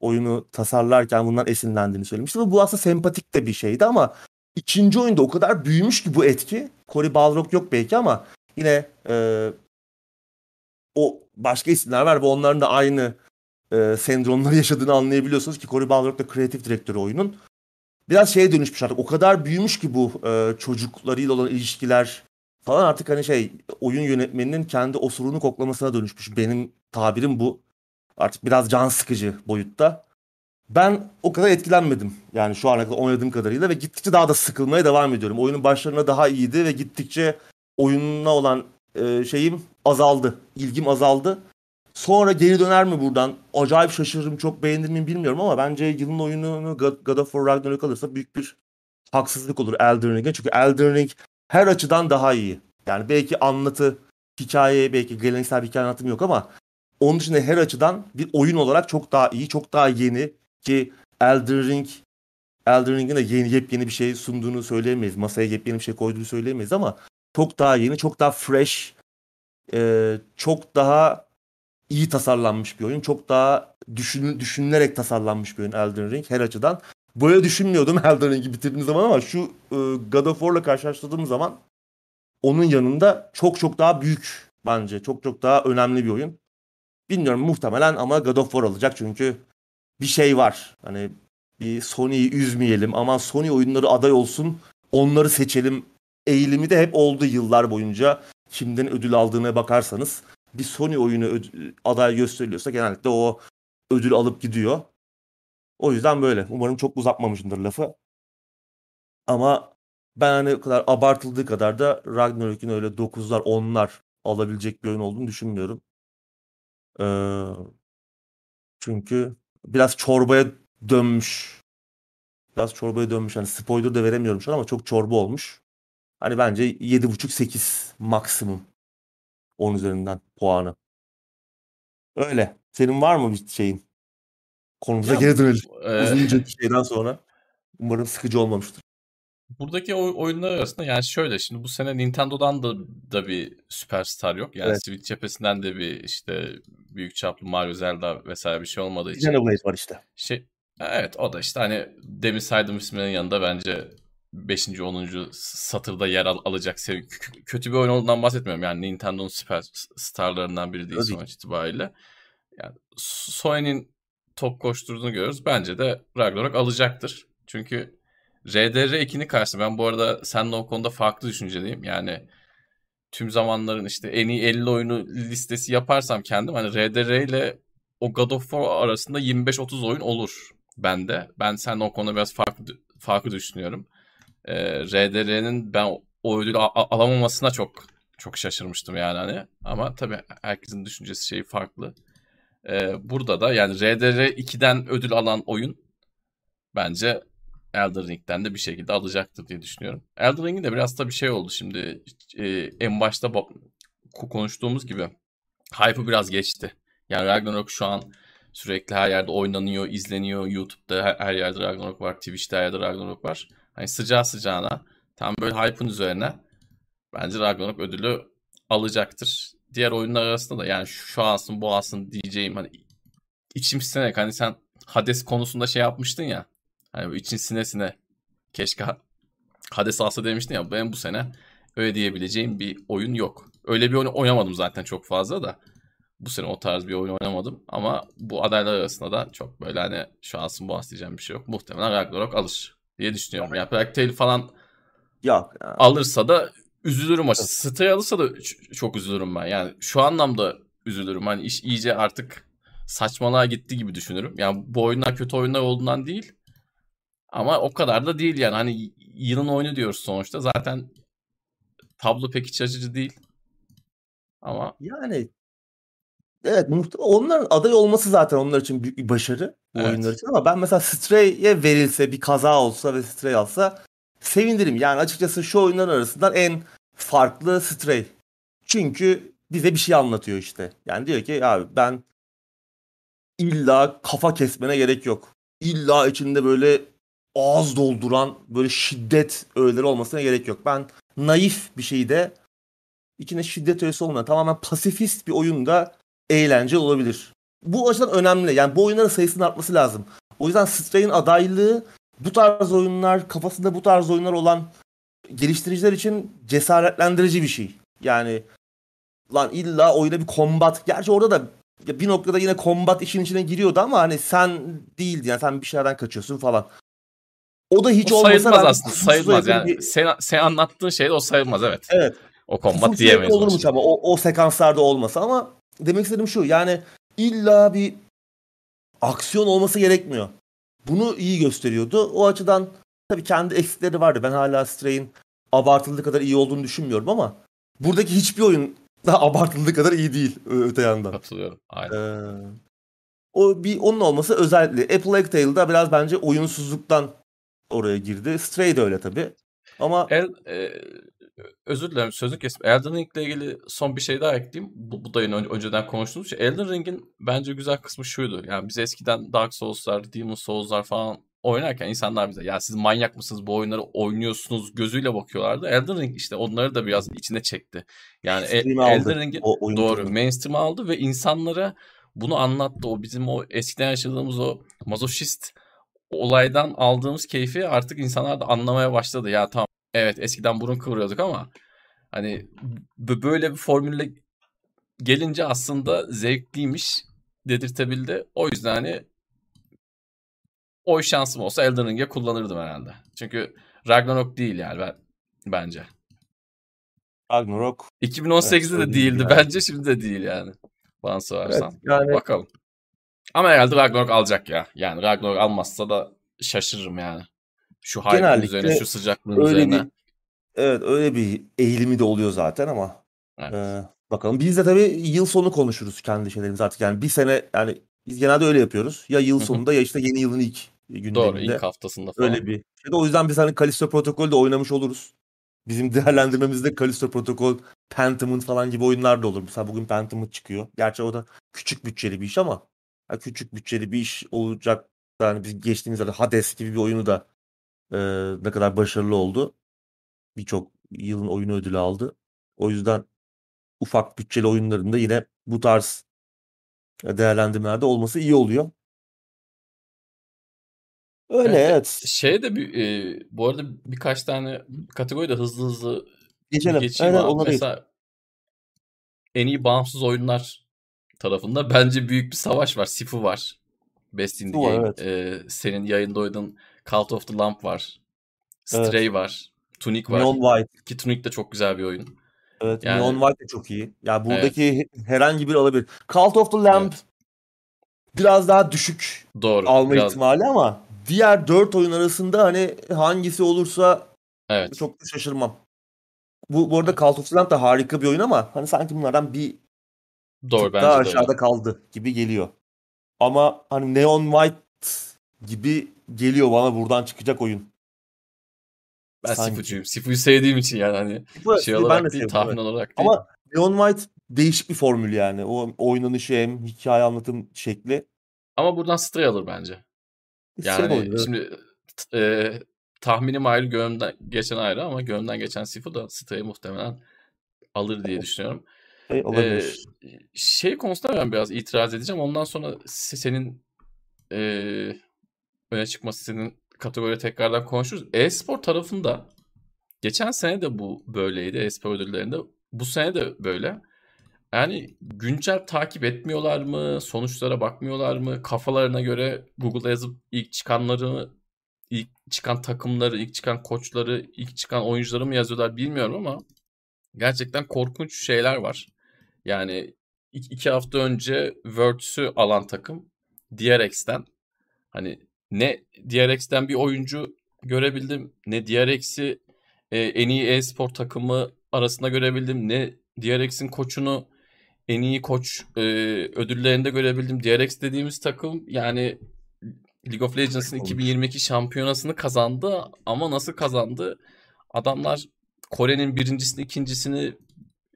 oyunu tasarlarken bundan esinlendiğini söylemişti. Bu aslında sempatik de bir şeydi ama ikinci oyunda o kadar büyümüş ki bu etki. Cory Balrog yok belki ama yine e, o başka isimler var ve onların da aynı e, sendromları yaşadığını anlayabiliyorsunuz ki Cory Balrog da kreatif direktörü oyunun biraz şeye dönüşmüş artık. O kadar büyümüş ki bu e, çocuklarıyla olan ilişkiler falan artık hani şey oyun yönetmeninin kendi osurunu koklamasına dönüşmüş. Benim tabirim bu. Artık biraz can sıkıcı boyutta. Ben o kadar etkilenmedim. Yani şu ana kadar oynadığım kadarıyla ve gittikçe daha da sıkılmaya devam ediyorum. Oyunun başlarına daha iyiydi ve gittikçe oyununa olan e, şeyim azaldı. ilgim azaldı. Sonra geri döner mi buradan? Acayip şaşırırım. Çok beğenir miyim bilmiyorum ama bence yılın oyununu God, of War Ragnarok alırsa büyük bir haksızlık olur Elden Ring'e. Çünkü Elden Ring her açıdan daha iyi. Yani belki anlatı, hikaye, belki geleneksel bir hikaye anlatım yok ama onun dışında her açıdan bir oyun olarak çok daha iyi, çok daha yeni ki Elden Ring Elden Ring'in de yeni yepyeni bir şey sunduğunu söyleyemeyiz. Masaya yepyeni bir şey koyduğunu söyleyemeyiz ama çok daha yeni, çok daha fresh, çok daha iyi tasarlanmış bir oyun. Çok daha düşün, düşünülerek tasarlanmış bir oyun Elden Ring her açıdan. Böyle düşünmüyordum Elden Ring'i bitirdiğim zaman ama şu e, God of War'la karşılaştırdığım zaman onun yanında çok çok daha büyük bence. Çok çok daha önemli bir oyun. Bilmiyorum muhtemelen ama God of War alacak çünkü bir şey var. Hani bir Sony'yi üzmeyelim ama Sony oyunları aday olsun onları seçelim eğilimi de hep oldu yıllar boyunca. Kimden ödül aldığına bakarsanız bir Sony oyunu aday gösteriliyorsa genellikle o ödül alıp gidiyor. O yüzden böyle. Umarım çok uzatmamışımdır lafı. Ama ben hani o kadar abartıldığı kadar da Ragnarok'un öyle 9'lar 10'lar alabilecek bir oyun olduğunu düşünmüyorum. Ee, çünkü biraz çorbaya dönmüş. Biraz çorbaya dönmüş. Hani spoiler da veremiyorum şu an ama çok çorba olmuş. Hani bence 7.5-8 maksimum. 10 üzerinden puanı. Öyle. Senin var mı bir şeyin? Konumuza geri dönelim. e, Uzunca bir şeyden sonra. Umarım sıkıcı olmamıştır. buradaki oy- oyunlar arasında yani şöyle şimdi bu sene Nintendo'dan da da bir süperstar yok. Yani Evet. Switch cephesinden de bir işte büyük çaplı Mario, Zelda vesaire bir şey olmadığı için. Xenoblade var işte. Şey evet o da işte hani demin saydığım isimlerin yanında bence 5. 10. satırda yer al- alacak kö- kötü bir oyun olduğundan bahsetmiyorum. Yani Nintendo'nun süper starlarından biri değil sonuç itibariyle. Yani Sony'nin top koşturduğunu görüyoruz. Bence de Ragnarok alacaktır. Çünkü RDR 2'nin karşısında ben bu arada seninle o konuda farklı düşünceliyim. Yani tüm zamanların işte en iyi 50 oyunu listesi yaparsam kendim hani RDR ile o God of War arasında 25-30 oyun olur bende. Ben seninle o konuda biraz farklı farklı düşünüyorum. Ee, RDR'nin ben o ödülü alamamasına çok çok şaşırmıştım yani hani. Ama tabii herkesin düşüncesi şeyi farklı. Ee, burada da yani RDR 2'den ödül alan oyun bence Elden Ring'den de bir şekilde alacaktır diye düşünüyorum. Elden Ring'in de biraz da bir şey oldu şimdi. Ee, en başta ba- ko- konuştuğumuz gibi hype'ı biraz geçti. Yani Ragnarok şu an Sürekli her yerde oynanıyor, izleniyor. YouTube'da her, her yerde Ragnarok var. Twitch'te her yerde Ragnarok var. Hani sıcağı sıcağına tam böyle hype'ın üzerine bence Ragnarok ödülü alacaktır. Diğer oyunlar arasında da yani şu alsın bu alsın diyeceğim hani içim sinerek hani sen Hades konusunda şey yapmıştın ya. Hani için sine keşke Hades alsa demiştin ya ben bu sene öyle diyebileceğim bir oyun yok. Öyle bir oyun oynamadım zaten çok fazla da. Bu sene o tarz bir oyun oynamadım ama bu adaylar arasında da çok böyle hani şu ansın bu diyeceğim bir şey yok. Muhtemelen Ragnarok alır diye düşünüyorum. Yani Plague Tale falan Yok. alırsa da üzülürüm açıkçası. Stray alırsa da çok üzülürüm ben. Yani şu anlamda üzülürüm. Hani iş iyice artık saçmalığa gitti gibi düşünürüm. Yani bu oyunlar kötü oyunlar olduğundan değil. Ama o kadar da değil yani. Hani yılın oyunu diyoruz sonuçta. Zaten tablo pek iç açıcı değil. Ama yani evet onların aday olması zaten onlar için büyük bir başarı bu evet. oyunlar için ama ben mesela Stray'e verilse bir kaza olsa ve Stray alsa sevinirim. Yani açıkçası şu oyunlar arasından en farklı Stray. Çünkü bize bir şey anlatıyor işte. Yani diyor ki abi ben illa kafa kesmene gerek yok. İlla içinde böyle ağız dolduran böyle şiddet öğeleri olmasına gerek yok. Ben naif bir şeyde içinde şiddet öğesi olmayan tamamen pasifist bir oyunda eğlence olabilir. Bu açıdan önemli. Yani bu oyunların sayısının artması lazım. O yüzden Stray'in adaylığı bu tarz oyunlar, kafasında bu tarz oyunlar olan geliştiriciler için cesaretlendirici bir şey. Yani lan illa oyuna bir kombat. Gerçi orada da bir noktada yine kombat işin içine giriyordu ama hani sen değildi yani sen bir şeylerden kaçıyorsun falan. O da hiç o olmasa sayılmaz aslında. Sayılmaz yani. Bir... Sen, sen anlattığın şey de o sayılmaz evet. Evet. O kombat diyemeyiz. Olurmuş ama o, o sekanslarda olmasa ama demek istediğim şu yani illa bir aksiyon olması gerekmiyor. Bunu iyi gösteriyordu. O açıdan tabii kendi eksikleri vardı. Ben hala Stray'in abartıldığı kadar iyi olduğunu düşünmüyorum ama buradaki hiçbir oyun daha abartıldığı kadar iyi değil öte yandan. Katılıyorum. Aynen. Ee, o bir onun olması özellikle. Apple Tale'da biraz bence oyunsuzluktan oraya girdi. Stray de öyle tabii. Ama El, e, özür dilerim sözünü kestim. Elden Ring ile ilgili son bir şey daha ekleyeyim. Bu, bu da yine önceden konuştuğumuz şey. Elden Ring'in bence güzel kısmı şuydu. Yani biz eskiden Dark Souls'lar, Demon Souls'lar falan oynarken insanlar bize ya siz manyak mısınız bu oyunları oynuyorsunuz gözüyle bakıyorlardı. Elden Ring işte onları da biraz içine çekti. Yani e, Elden Ring'i doğru mainstream aldı ve insanlara bunu anlattı. O bizim o eskiden yaşadığımız o mazoşist olaydan aldığımız keyfi artık insanlar da anlamaya başladı. Ya tamam evet eskiden burun kıvırıyorduk ama hani böyle bir formülle gelince aslında zevkliymiş dedirtebildi. O yüzden hani oy şansım olsa Elden Ring'e kullanırdım herhalde. Çünkü Ragnarok değil yani ben bence. Ragnarok 2018'de evet, de değildi yani. bence şimdi de değil yani. Bana sorarsan. Evet, yani... Bakalım. Ama herhalde Ragnarok alacak ya. Yani Ragnarok almazsa da şaşırırım yani. Şu hype'ın üzerine, şu sıcaklığın öyle üzerine. Bir, evet öyle bir eğilimi de oluyor zaten ama. Evet. E, bakalım. Biz de tabii yıl sonu konuşuruz kendi şeylerimiz artık. Yani bir sene yani biz genelde öyle yapıyoruz. Ya yıl sonunda ya işte yeni yılın ilk gündeminde. Doğru ilk haftasında falan. Öyle bir şey. O yüzden biz hani Kalisto Protokol'de oynamış oluruz. Bizim değerlendirmemizde Kalisto Protokol, Pentiment falan gibi oyunlar da olur. Mesela bugün Pentiment çıkıyor. Gerçi o da küçük bütçeli bir iş ama yani küçük bütçeli bir iş olacak. Yani biz geçtiğimiz yılda Hades gibi bir oyunu da e, ne kadar başarılı oldu. Birçok yılın oyunu ödülü aldı. O yüzden ufak bütçeli oyunlarında yine bu tarz değerlendirmelerde olması iyi oluyor. Öyle evet. evet. Şey de bir e, bu arada birkaç tane kategori de hızlı hızlı Geçelim. geçeyim Aynen, abi. Mesela değil. en iyi bağımsız oyunlar tarafında bence büyük bir savaş var. Sifu var. Best in the Game. Evet. Ee, senin yayında oynadığın Cult of the Lamp var. Stray evet. var. Tunic var. Neon White. Ki Tunic de çok güzel bir oyun. Evet yani, Neon White de çok iyi. Ya yani buradaki evet. herhangi bir alabilir. Cult of the Lamp evet. biraz daha düşük Doğru, alma biraz... ihtimali ama diğer dört oyun arasında hani hangisi olursa evet. çok da şaşırmam. Bu, bu arada Cult of the Lamp da harika bir oyun ama hani sanki bunlardan bir Doğru, bence daha aşağıda öyle. kaldı gibi geliyor. Ama hani Neon White gibi geliyor bana buradan çıkacak oyun. Ben Sifu'cuyum. Sifu'yu sevdiğim için yani hani Sifu, şey olarak değil, tahmin evet. olarak değil. Ama Neon White değişik bir formül yani. O oynanışı hem hikaye anlatım şekli. Ama buradan Stray alır bence. Stray Yani oynar, evet. şimdi e, tahminim ayrı, gönlümden geçen ayrı ama gönlümden geçen Sifu da Stray'ı muhtemelen alır diye düşünüyorum. Stray Ee, olabilir. şey konusunda ben biraz itiraz edeceğim. Ondan sonra se- senin e, öne çıkması senin kategori tekrardan konuşuruz. E-spor tarafında geçen sene de bu böyleydi e-spor ödüllerinde. Bu sene de böyle. Yani güncel takip etmiyorlar mı? Sonuçlara bakmıyorlar mı? Kafalarına göre Google'a yazıp ilk çıkanları, ilk çıkan takımları, ilk çıkan koçları, ilk çıkan oyuncuları mı yazıyorlar bilmiyorum ama gerçekten korkunç şeyler var. Yani iki, hafta önce Worlds'ü alan takım DRX'ten hani ne DRX'ten bir oyuncu görebildim ne DRX'i e, en iyi e-spor takımı arasında görebildim ne DRX'in koçunu en iyi koç e, ödüllerinde görebildim. DRX dediğimiz takım yani League of Legends'ın Olmuş. 2022 şampiyonasını kazandı ama nasıl kazandı? Adamlar Kore'nin birincisini, ikincisini,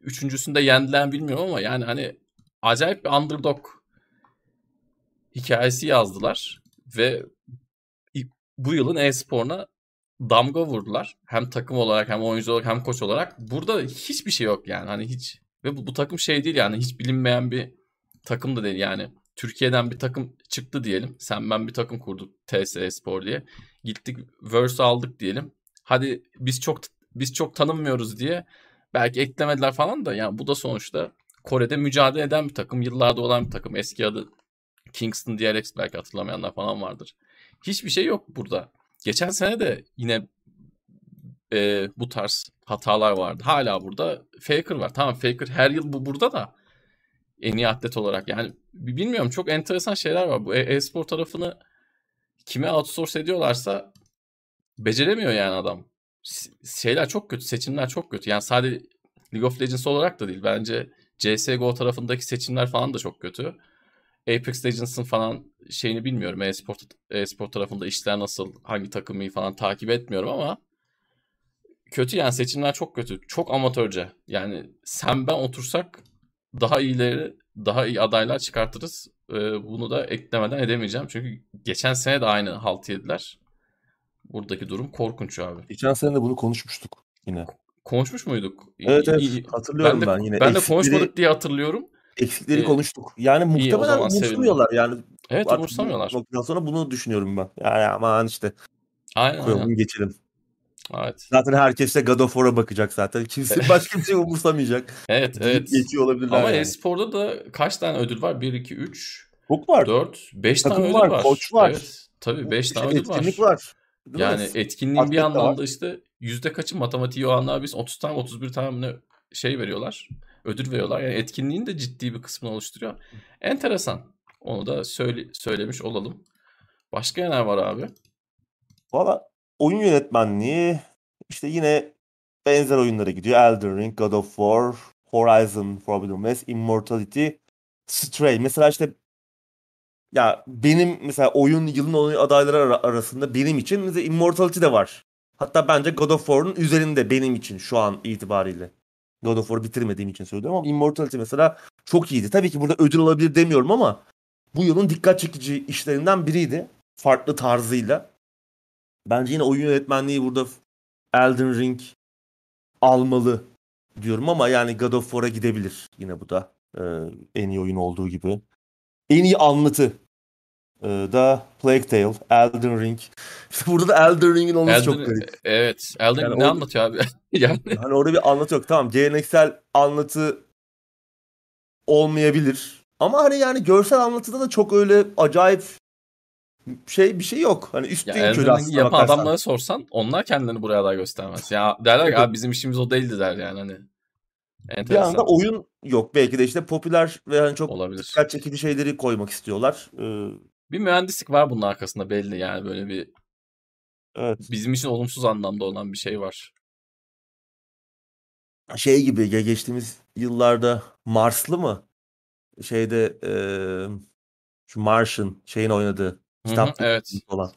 üçüncüsünü de yendiler bilmiyorum ama yani hani acayip bir underdog hikayesi yazdılar ve bu yılın e-sporuna damga vurdular. Hem takım olarak hem oyuncu olarak hem koç olarak. Burada hiçbir şey yok yani. Hani hiç ve bu, bu takım şey değil yani hiç bilinmeyen bir takım da değil yani. Türkiye'den bir takım çıktı diyelim. Sen ben bir takım kurduk TS Spor diye. Gittik Verse aldık diyelim. Hadi biz çok biz çok tanınmıyoruz diye belki eklemediler falan da yani bu da sonuçta Kore'de mücadele eden bir takım. Yıllarda olan bir takım. Eski adı Kingston DRX belki hatırlamayanlar falan vardır. Hiçbir şey yok burada. Geçen sene de yine e, bu tarz hatalar vardı. Hala burada Faker var. Tamam Faker her yıl bu burada da en iyi atlet olarak. Yani bilmiyorum çok enteresan şeyler var. Bu e- e-spor tarafını kime outsource ediyorlarsa beceremiyor yani adam. Şeyler çok kötü. Seçimler çok kötü. Yani sadece League of Legends olarak da değil. Bence CSGO tarafındaki seçimler falan da çok kötü. Apex Legends'ın falan şeyini bilmiyorum. E-spor, e-spor tarafında işler nasıl, hangi takımı falan takip etmiyorum ama kötü yani seçimler çok kötü. Çok amatörce. Yani sen ben otursak daha iyileri, daha iyi adaylar çıkartırız. Ee, bunu da eklemeden edemeyeceğim. Çünkü geçen sene de aynı halt yediler. Buradaki durum korkunç abi. Geçen sene de bunu konuşmuştuk yine. Konuşmuş muyduk? Evet evet hatırlıyorum ben ben, de, yine. ben de konuşmadık diye hatırlıyorum. Eksikleri Ee, konuştuk. Yani muhtemelen umursamıyorlar yani. Evet umursamıyorlar. Noktadan sonra bunu düşünüyorum ben. Yani aman işte Aynen koyalım aynen. geçelim. Evet. Zaten herkes de God of War'a bakacak zaten. Kimse başka bir şey umursamayacak. Evet evet. Geçiyor olabilirler Ama yani. e-sporda da kaç tane ödül var? 1, 2, 3, Çok var. 4, 5 tane Takım ödül var, var. koç var. Evet. Tabii 5 İşte tane ödül var. etkinlik var. Değil mi? Yani etkinliğin bir Atlet var. anlamda işte yüzde kaçı matematiği o anlar biz 30 tane 31 tane mi ne şey veriyorlar. Ödül veriyorlar. Yani etkinliğin de ciddi bir kısmını oluşturuyor. Enteresan. Onu da söyle, söylemiş olalım. Başka neler var abi? Valla oyun yönetmenliği işte yine benzer oyunlara gidiyor. Elden Ring, God of War, Horizon Forbidden West, Immortality, Stray. Mesela işte ya benim mesela oyun yılın oyun adayları ara- arasında benim için mesela Immortality de var. Hatta bence God of War'un üzerinde benim için şu an itibariyle. God of War'u bitirmediğim için söylüyorum ama Immortality mesela çok iyiydi. Tabii ki burada ödül alabilir demiyorum ama bu yılın dikkat çekici işlerinden biriydi. Farklı tarzıyla. Bence yine oyun yönetmenliği burada Elden Ring almalı diyorum ama yani God of War'a gidebilir yine bu da Ee, en iyi oyun olduğu gibi. En iyi anlatı da Plague Tale, Elden Ring. İşte burada da Elden Ring'in olması çok Elden- garip. Evet. Elden Yani Ring ne o- anlatıyor abi? yani Hani orada bir anlatı yok. Tamam geleneksel anlatı olmayabilir. Ama hani yani görsel anlatıda da çok öyle acayip şey bir şey yok. Hani ya üstün Elden körü aslında yapan bakarsan. adamlara sorsan onlar kendilerini buraya aday göstermez. Ya derler ki abi bizim işimiz o değildi der yani hani. Bir Enteresan. anda oyun yok. Belki de işte popüler ve hani çok Olabilir. dikkat çekici şeyleri koymak istiyorlar. Ee, Bir mühendislik var bunun arkasında belli yani böyle bir evet. bizim için olumsuz anlamda olan bir şey var. Şey gibi ge- geçtiğimiz yıllarda Marslı mı? Şeyde eee, şu Martian şeyin oynadığı kitap evet. olan.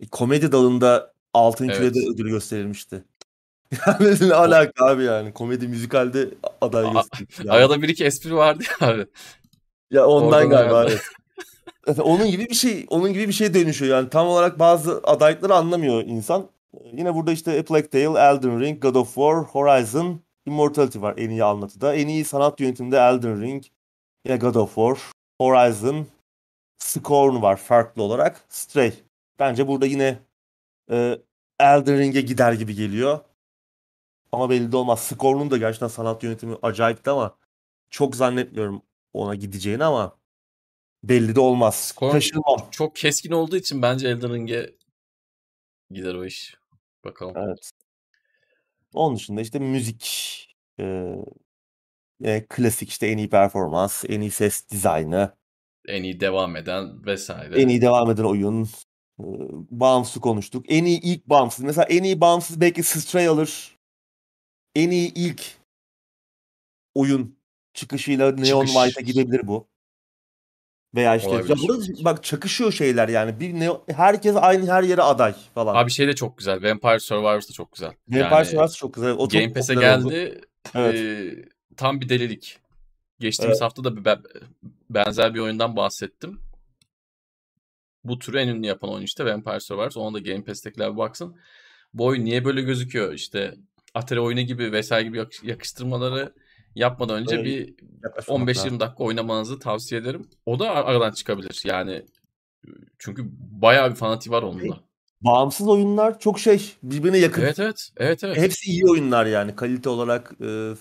E, Komedi dalında Altın Evet. Küre'de ödül gösterilmişti. Yani ne alaka abi yani. Komedi müzikalde aday gösterilmiş. Yani. Arada bir iki espri vardı ya abi. Ya ondan Oradan galiba evet. Onun gibi bir şey, onun gibi bir şey dönüşüyor yani. Tam olarak bazı adaylıkları anlamıyor insan. Yine burada işte A Plague Tale, Elden Ring, God of War, Horizon, Immortality var en iyi anlatıda. En iyi sanat yönetiminde Elden Ring, yine God of War, Horizon, Scorn var farklı olarak. Stray. Bence burada yine e, Elden Ring'e gider gibi geliyor. Ama belli de olmaz. Scorn'un da gerçekten sanat yönetimi acayipti ama çok zannetmiyorum ona gideceğini ama belli de olmaz. Scorn Şaşırmam. çok keskin olduğu için bence Elden Ring'e gider o iş. Bakalım. Evet. Onun dışında işte müzik, e, e, klasik işte en iyi performans, en iyi ses dizaynı, En iyi devam eden vesaire. en iyi devam eden oyun, e, bağımsız konuştuk. En iyi ilk bağımsız. Mesela en iyi bağımsız belki Stray alır. En iyi ilk oyun çıkışıyla Neon Çıkış. White'a gidebilir bu. Veya işte ya Olabilir. burada bak çakışıyor şeyler yani. Bir Neo, herkes aynı her yere aday falan. Abi şey de çok güzel. Vampire Survivors da çok güzel. Vampire Yani Survivors çok güzel. O çok Game Pass'e popüler oldu. geldi. Evet. Ee, tam bir delilik. Geçtiğimiz hafta da bir be- benzer bir oyundan bahsettim. Bu türü en ünlü yapan oyun işte Vampire Survivors. Ona da Game Pass'tekiler bir baksın. Bu oyun niye böyle gözüküyor? İşte Atari oyunu gibi vesaire gibi yak- yakıştırmaları yapmadan önce bir Yaklaşmamak lazım. 15-20 dakika oynamanızı tavsiye ederim. O da ar- aradan çıkabilir. Yani çünkü bayağı bir fanatiği var onun da. Bağımsız oyunlar çok şey birbirine yakın. Evet evet. Evet evet. Hepsi iyi oyunlar yani kalite olarak e,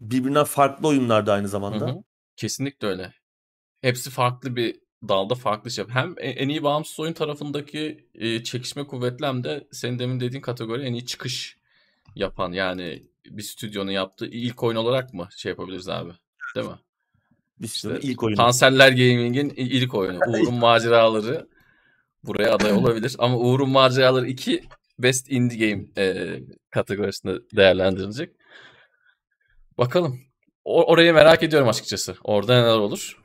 birbirinden farklı oyunlar da aynı Hı zamanda. hı. Kesinlikle öyle. Hepsi farklı bir dalda farklı şey. Hem e- en iyi bağımsız oyun tarafındaki e, çekişme kuvvetli hem de senin demin dediğin kategori en iyi çıkış yapan yani bir stüdyonun yaptığı ilk oyun olarak mı şey yapabiliriz abi? Değil mi? Biz İşte ilk oyunu. Kanserler Gaming'in ilk oyunu. Uğur'un maceraları buraya aday olabilir. Ama Uğur'un maceraları 2 Best Indie Game e, kategorisinde değerlendirilecek. Bakalım. O- orayı merak ediyorum açıkçası. Orada neler olur?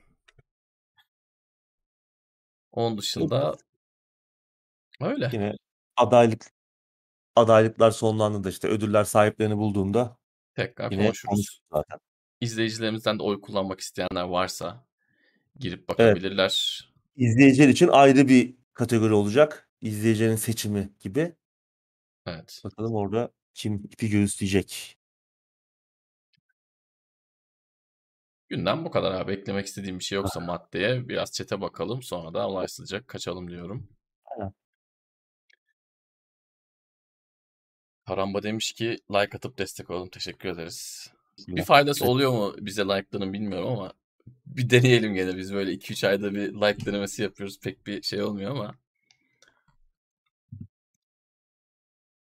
Onun dışında öyle. Yine adaylık adaylıklar sonlandığında işte ödüller sahiplerini bulduğunda Tekrar yine konuşuruz. zaten. İzleyicilerimizden de oy kullanmak isteyenler varsa girip bakabilirler. İzleyiciler için ayrı bir kategori olacak. İzleyicilerin seçimi gibi. Evet. Bakalım orada kim ipi göğüsleyecek. Gündem bu kadar abi. Eklemek istediğim bir şey yoksa maddeye biraz çete bakalım. Sonra da olaysızca kaçalım diyorum. Aynen. Karamba demiş ki like atıp destek olalım. Teşekkür ederiz. Bir faydası oluyor mu bize like'ların bilmiyorum ama bir deneyelim gene. Biz böyle 2-3 ayda bir like denemesi yapıyoruz. Pek bir şey olmuyor ama.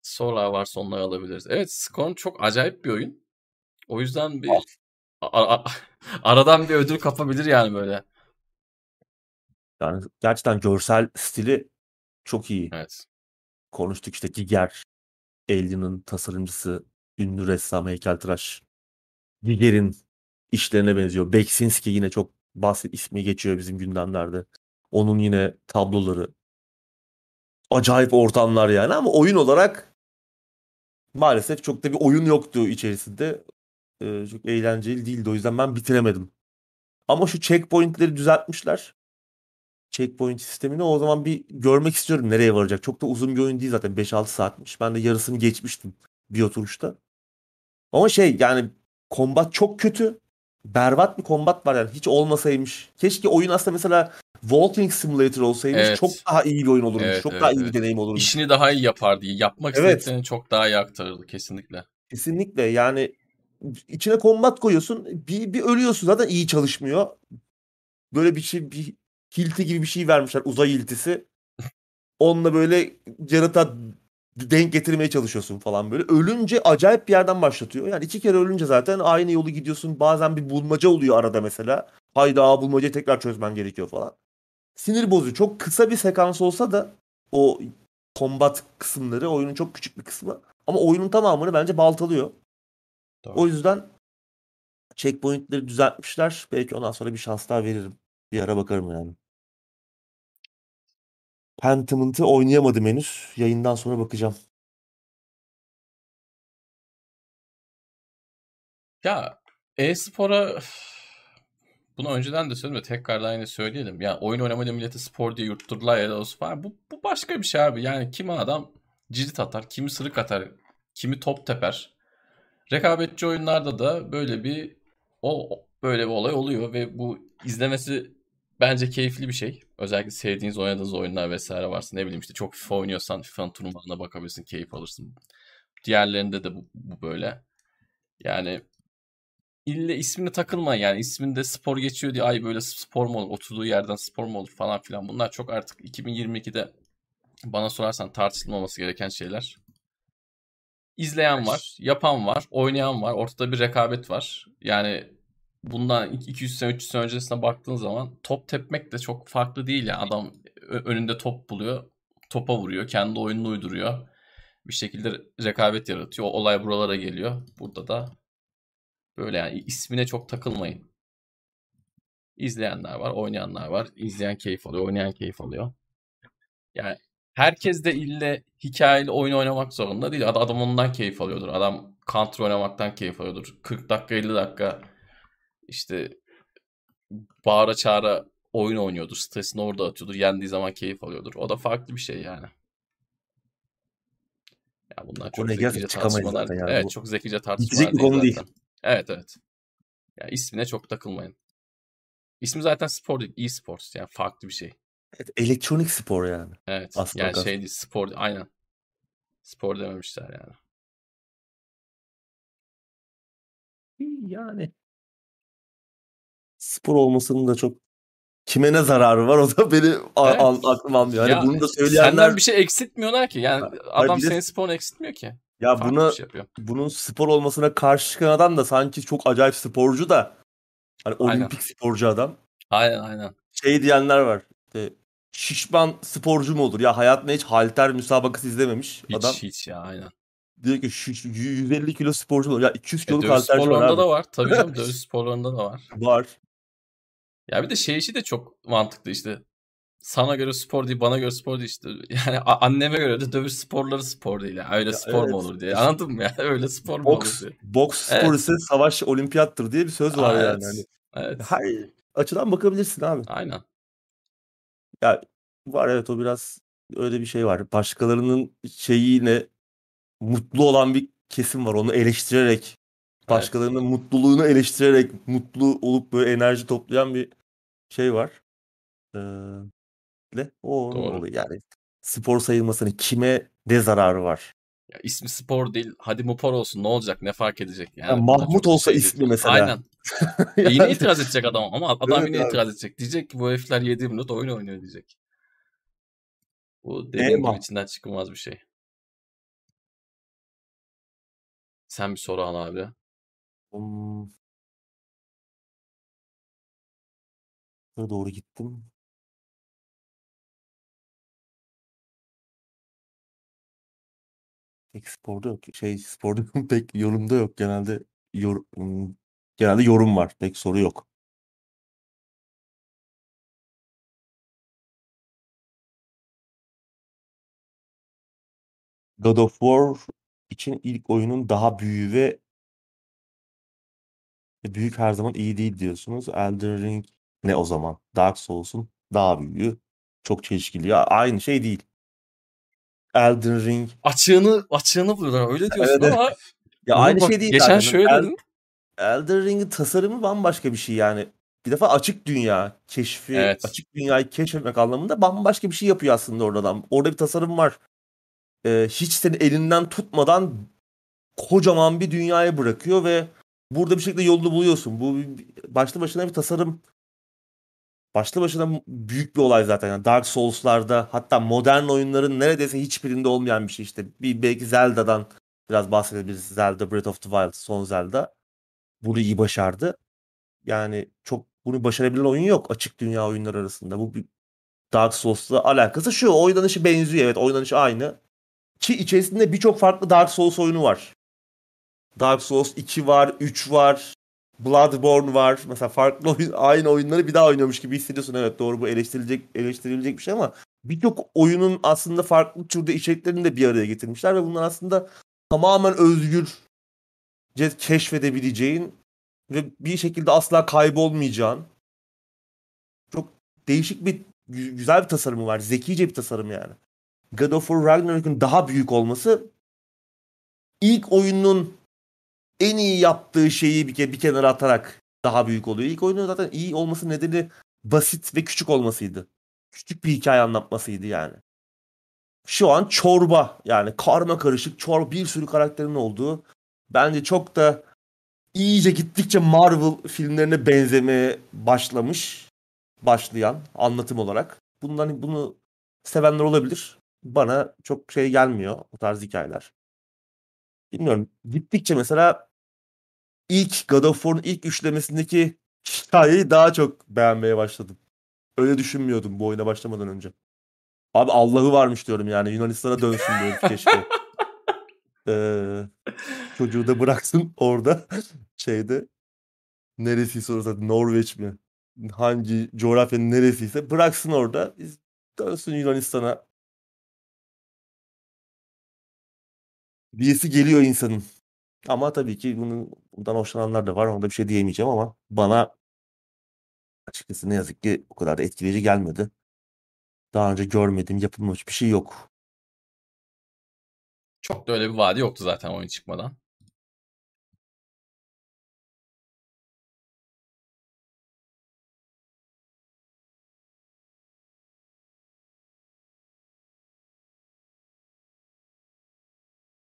Sorular varsa onları alabiliriz. Evet Scorn çok acayip bir oyun. O yüzden bir a- a- aradan bir ödül kapabilir yani böyle. Yani gerçekten görsel stili çok iyi. Evet. Konuştuk işte Giger, Alien'ın tasarımcısı, ünlü ressam, heykeltıraş. Giger'in işlerine benziyor. Beksinski yine çok basit ismi geçiyor bizim gündemlerde. Onun yine tabloları. Acayip ortamlar yani ama oyun olarak maalesef çok da bir oyun yoktu içerisinde. Ee, çok eğlenceli değildi o yüzden ben bitiremedim. Ama şu checkpointleri düzeltmişler. Checkpoint sistemini o zaman bir görmek istiyorum nereye varacak. Çok da uzun bir oyun değil zaten 5-6 saatmiş. Ben de yarısını geçmiştim bir oturuşta. Ama şey yani kombat çok kötü. Berbat bir kombat var yani hiç olmasaymış. Keşke oyun aslında mesela Walking Simulator olsaymış Evet. çok daha iyi bir oyun olurmuş. Evet, çok evet, daha iyi evet. bir deneyim olurmuş. İşini daha iyi yapardı. Yapmak Evet. istediklerini çok daha iyi aktarırdı kesinlikle. Kesinlikle yani içine kombat koyuyorsun bir, bir ölüyorsun zaten iyi çalışmıyor. Böyle bir şey bir hilti gibi bir şey vermişler uzay hiltisi. Onunla böyle yaratığa denk getirmeye çalışıyorsun falan böyle. Ölünce acayip bir yerden başlatıyor. Yani iki kere ölünce zaten aynı yolu gidiyorsun. Bazen bir bulmaca oluyor arada mesela. Hayda bulmacayı tekrar çözmen gerekiyor falan. Sinir bozucu. Çok kısa bir sekans olsa da o kombat kısımları oyunun çok küçük bir kısmı. Ama oyunun tamamını bence baltalıyor. Doğru. O yüzden checkpointleri düzeltmişler. Belki ondan sonra bir şans daha veririm. Bir ara bakarım yani. Pentiment'ı oynayamadım henüz. Yayından sonra bakacağım. Ya e-spora bunu önceden de söyledim de tekrardan yine söyleyelim. Yani oyun oynamayla milleti spor diye yurtturdular ya da olsun falan. Bu, bu başka bir şey abi. Yani kimi adam cirit atar, kimi sırık atar, kimi top teper. Rekabetçi oyunlarda da böyle bir o böyle bir olay oluyor ve bu izlemesi bence keyifli bir şey. Özellikle sevdiğiniz oynadığınız oyunlar vesaire varsa ne bileyim işte çok FIFA oynuyorsan FIFA'nın turnuvalarına bakabilirsin, keyif alırsın. Diğerlerinde de bu, bu böyle. Yani ille ismine takılma yani isminde spor geçiyor diye ay böyle spor mu olur oturduğu yerden spor mu olur falan filan bunlar çok artık 2022'de bana sorarsan tartışılmaması gereken şeyler. İzleyen var, yapan var, oynayan var, ortada bir rekabet var. Yani bundan 200 sene 300 sene öncesine baktığın zaman top tepmek de çok farklı değil ya. Adam önünde top buluyor, topa vuruyor, kendi oyununu uyduruyor. Bir şekilde rekabet yaratıyor. Olay buralara geliyor. Burada da Böyle yani ismine çok takılmayın. İzleyenler var, oynayanlar var. İzleyen keyif alıyor, oynayan keyif alıyor. Yani herkes de ille hikayeli oyun oynamak zorunda değil. Adam ondan keyif alıyordur. Adam counter oynamaktan keyif alıyordur. 40 dakika 50 dakika işte bağıra çağıra oyun oynuyordur. Stresini orada atıyordur. Yendiği zaman keyif alıyordur. O da farklı bir şey yani. Ya bunlar çok zekice tartışmalar. Yani. Evet çok zekice tartışmalar değil, zaten. değil. Evet evet. Ya ismine çok takılmayın. İsmi zaten spor değil. E-sports yani farklı bir şey. Evet, elektronik spor yani. Evet. Aslında yani şey değil spor aynen. Spor dememişler yani. Yani spor olmasının da çok kime ne zararı var o da beni evet. aklım almıyor. Hani ya, bunu da söyleyenler senden bir şey eksiltmiyorlar ki. Yani Hayır, adam senin sporunu eksiltmiyor ki. Ya buna şey bunun spor olmasına karşı çıkan adam da sanki çok acayip sporcu da hani aynen. olimpik sporcu adam. Aynen aynen. Şey diyenler var. İşte, şişman sporcu mu olur? Ya hayatında hiç halter müsabakası izlememiş hiç, adam. Hiç ya aynen. Diyor ki şu 150 kilo sporcu olur. Ya 200 e, kiloluk e, halterci var sporlarında da var. Tabii canım dövüş sporlarında da var. Var. Ya bir de şey işi de çok mantıklı işte sana göre spor değil bana göre spor değil işte. Yani anneme göre de dövüş sporları spor değil. Yani. Öyle ya spor evet. mu olur diye. Anladın mı ya? Öyle spor mu boks, olur diye. Boks spor evet. ise savaş olimpiyattır diye bir söz var Aa, yani. Evet. Hani, evet. Her açıdan bakabilirsin abi. Aynen. Ya var evet o biraz öyle bir şey var. Başkalarının şeyiyle mutlu olan bir kesim var. Onu eleştirerek başkalarının evet. mutluluğunu eleştirerek mutlu olup böyle enerji toplayan bir şey var. Ee. O Doğru. Yani spor sayılmasının kime ne zararı var? Ya ismi spor değil. Hadi Mupor olsun ne olacak? Ne fark edecek? Yani ya Mahmut olsa şey ismi mesela. Aynen. yani... yine itiraz edecek adam ama adam evet, yine abi. itiraz edecek. Diyecek ki bu herifler 7 minut oyun oynuyor diyecek. Bu dediğim gibi içinden çıkılmaz bir şey. Sen bir soru al abi. Hmm. Doğru gittim. Pek sporda yok. Şey sporda pek yorumda yok. Genelde yor, genelde yorum var. Pek soru yok. God of War için ilk oyunun daha büyüğü ve büyük her zaman iyi değil diyorsunuz. Elden Ring ne o zaman? Dark Souls'un daha büyüğü. Çok çelişkili. Ya aynı şey değil. Elden Ring. Açığını açığını buluyorlar öyle diyorsun evet. ama ya aynı bak, şey değil. Geçen zaten. şöyle El, dedim. Elden Ring'in tasarımı bambaşka bir şey yani. Bir defa açık dünya keşfi, evet. açık dünyayı keşfetmek anlamında bambaşka bir şey yapıyor aslında orada adam. Orada bir tasarım var. Ee, hiç seni elinden tutmadan kocaman bir dünyaya bırakıyor ve burada bir şekilde yolunu buluyorsun. Bu başlı başına bir tasarım başlı başına büyük bir olay zaten. Yani Dark Souls'larda hatta modern oyunların neredeyse hiçbirinde olmayan bir şey işte. Bir belki Zelda'dan biraz bahsedebiliriz. Zelda Breath of the Wild son Zelda. Bunu iyi başardı. Yani çok bunu başarabilen oyun yok açık dünya oyunları arasında. Bu bir Dark Souls'la alakası şu. Oynanışı benziyor evet oynanışı aynı. Ki içerisinde birçok farklı Dark Souls oyunu var. Dark Souls 2 var, 3 var, Bloodborne var. Mesela farklı oyun, aynı oyunları bir daha oynuyormuş gibi hissediyorsun. Evet doğru bu eleştirilecek eleştirilecek bir şey ama birçok oyunun aslında farklı türde içeriklerini de bir araya getirmişler ve bunlar aslında tamamen özgür keşfedebileceğin ve bir şekilde asla kaybolmayacağın değişik bir gü- güzel bir tasarımı var. Zekice bir tasarım yani. God of War Ragnarok'un daha büyük olması ilk oyunun en iyi yaptığı şeyi bir, ke- bir kenara atarak daha büyük oluyor. İlk oyunun zaten iyi olması nedeni basit ve küçük olmasıydı. Küçük bir hikaye anlatmasıydı yani. Şu an çorba yani karma karışık çorba bir sürü karakterin olduğu bence çok da iyice gittikçe Marvel filmlerine benzemeye başlamış başlayan anlatım olarak. Bundan bunu sevenler olabilir. Bana çok şey gelmiyor o tarz hikayeler. Bilmiyorum. Gittikçe mesela ilk God of War'un ilk üçlemesindeki hikayeyi daha çok beğenmeye başladım. Öyle düşünmüyordum bu oyuna başlamadan önce. Abi Allah'ı varmış diyorum yani. Yunanistan'a dönsün diyorum keşke. Ee, çocuğu da bıraksın orada şeyde. Neresiyse orası Norveç mi? Hangi coğrafyanın neresiyse bıraksın orada. Biz dönsün Yunanistan'a. Diyesi geliyor insanın. Ama tabii ki bunu, bundan hoşlananlar da var. Onda bir şey diyemeyeceğim ama bana açıkçası ne yazık ki o kadar da etkileyici gelmedi. Daha önce görmediğim yapılmış bir şey yok. Çok da öyle bir vaadi yoktu zaten oyun çıkmadan.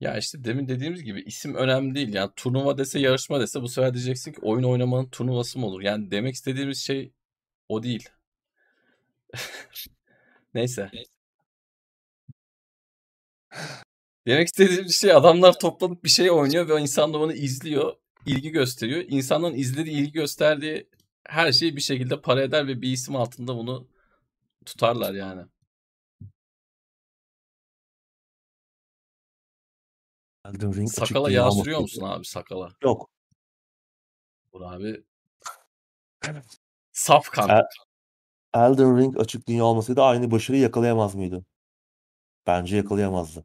Ya işte demin dediğimiz gibi isim önemli değil. Yani turnuva dese yarışma dese bu sefer diyeceksin ki oyun oynamanın turnuvası mı olur? Yani demek istediğimiz şey o değil. Neyse. Demek istediğim şey adamlar toplanıp bir şey oynuyor ve insanlar onu izliyor, ilgi gösteriyor. İnsanların izlediği, ilgi gösterdiği her şeyi bir şekilde para eder ve bir isim altında bunu tutarlar yani. Elden Ring Sakala yağ sürüyor musun abi sakala? Yok. Dur abi. Saf kan. El- Elden Ring açık dünya olmasaydı aynı başarıyı yakalayamaz mıydı? Bence yakalayamazdı.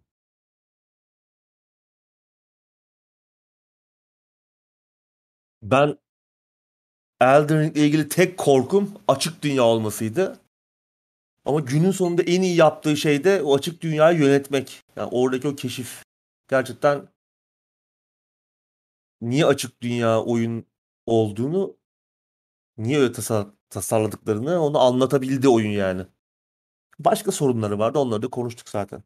Ben Elden Ring ile ilgili tek korkum açık dünya olmasıydı. Ama günün sonunda en iyi yaptığı şey de o açık dünyayı yönetmek. Yani oradaki o keşif. Gerçekten niye açık dünya oyun olduğunu, niye öyle tasar- tasarladıklarını onu anlatabildi oyun yani. Başka sorunları vardı. Onları da konuştuk zaten.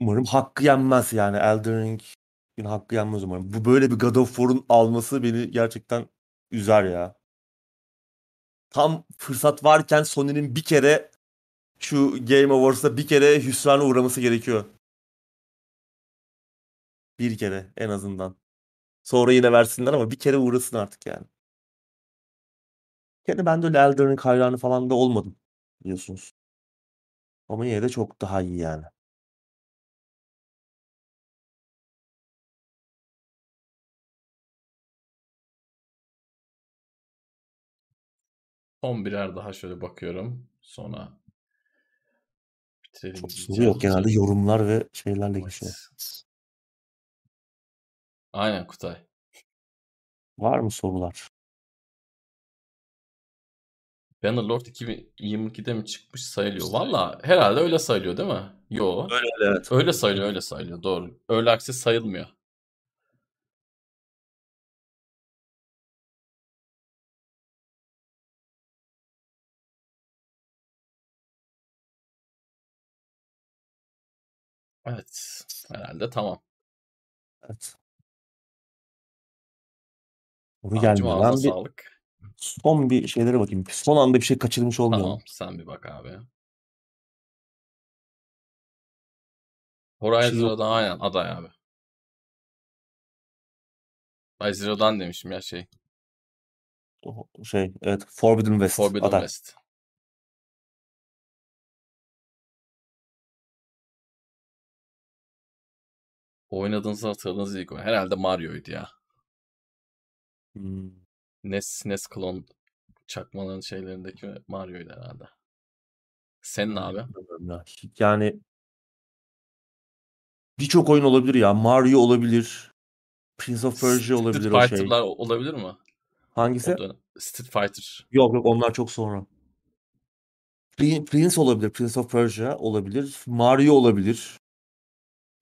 Umarım hakkı yenmez yani. Elden Ring'in hakkı yenmez umarım. Bu böyle bir God of War'un alması beni gerçekten üzer ya. Tam fırsat varken Sony'nin bir kere şu Game Awards'da bir kere hüsrana uğraması gerekiyor. Bir kere en azından. Sonra yine versinler ama bir kere uğrasın artık yani. Kendi ben de öyle Elden hayranı falan da olmadım biliyorsunuz. Ama yine de çok daha iyi yani. Son birer daha şöyle bakıyorum. Sonra bitirelim Çok soru yok genelde yorumlar ve şeylerle geçiyor. Aynen Kutay. Var mı sorular? Bannerlord 2022'de mi çıkmış sayılıyor? Valla herhalde öyle sayılıyor değil mi? Yo. Öyle öyle evet. Öyle sayılıyor öyle sayılıyor doğru. Öyle aksi sayılmıyor. Evet. Herhalde tamam. Evet. Abicim gelmiyor. Ben bir sağlık. son bir şeylere bakayım. Son anda bir şey kaçırmış olmayalım. Tamam sen bir bak abi. Horizon. Zero'dan aynen aday abi. Ay Zero'dan demişim ya şey. Şey evet Forbidden West Forbidden aday. West. Oynadığınızı hatırladığınız ilk oyun. Herhalde Mario'ydu ya. Hmm. NES, NES klon çakmaların şeylerindeki Mario'ydu herhalde. Senin abi. Yani birçok oyun olabilir ya. Mario olabilir. Prince of Persia Street olabilir o şey. Fighter'lar olabilir mi? Hangisi? Street Fighter. Yok yok onlar çok sonra. Pri- Prince olabilir. Prince of Persia olabilir. Mario olabilir.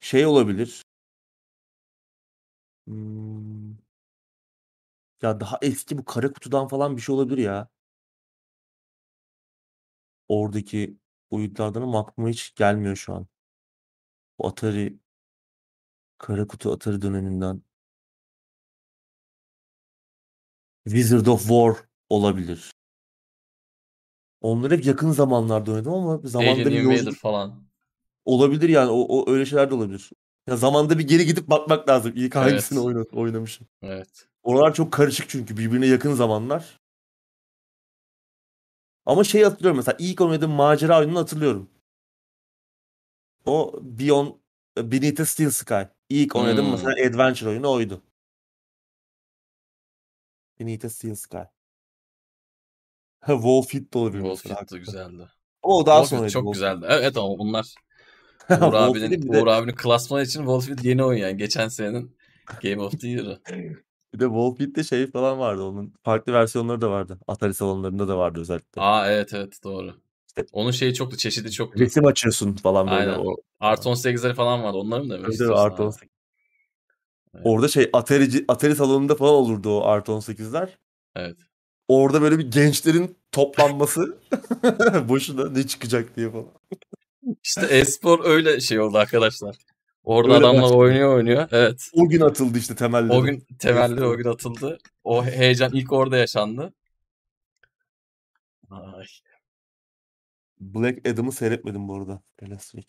Şey olabilir. Hmm. Ya daha eski bu kara kutudan falan bir şey olabilir ya. Oradaki boyutlardan ama aklıma hiç gelmiyor şu an. O Atari kara kutu Atari döneminden. Wizard of War olabilir. Onları hep yakın zamanlarda oynadım ama zamanda Alien bir Invader yolculuk falan. olabilir yani. O, o öyle şeyler de olabilir. Ya zamanda bir geri gidip bakmak lazım. İlk hangisini Evet. oyna, oynamışım. Evet. Oralar çok karışık çünkü birbirine yakın zamanlar. Ama şey hatırlıyorum mesela ilk oynadığım macera oyununu hatırlıyorum. O Beyond Beneath the Steel Sky. İlk oynadığım Hmm. mesela adventure oyunu oydu. Beneath the Steel Sky. Ha, Wolf It de olabilir Wolf mesela. It de güzeldi. O daha Wolf It sonraydı. çok Wolf güzeldi. Evet ama bunlar. Uğur abinin, Uğur abinin klasmanı için Wolf It yeni oyun yani. Geçen senenin Game of the Year'ı. bir de Wolf It'te şey falan vardı. Onun farklı versiyonları da vardı. Atari salonlarında da vardı özellikle. Aa evet evet doğru. İşte Onun şeyi çoktu, çeşidi çoktu. resim açıyorsun falan böyle. Aynen. O, Artı 18'leri falan vardı. Onları mı demek istiyorsun abi? 18. Evet. Orada şey Atari, Atari salonunda falan olurdu o artı 18'ler. Evet. Orada böyle bir gençlerin toplanması boşuna ne çıkacak diye falan. İşte e-spor öyle şey oldu arkadaşlar. Orada Öyle adamlar başladı. oynuyor oynuyor. Evet. O gün atıldı işte temelleri. O gün temelleri E-spor. o gün atıldı. O heyecan ilk orada yaşandı. Ay. Black Adam'ı seyretmedim bu arada. Elastic.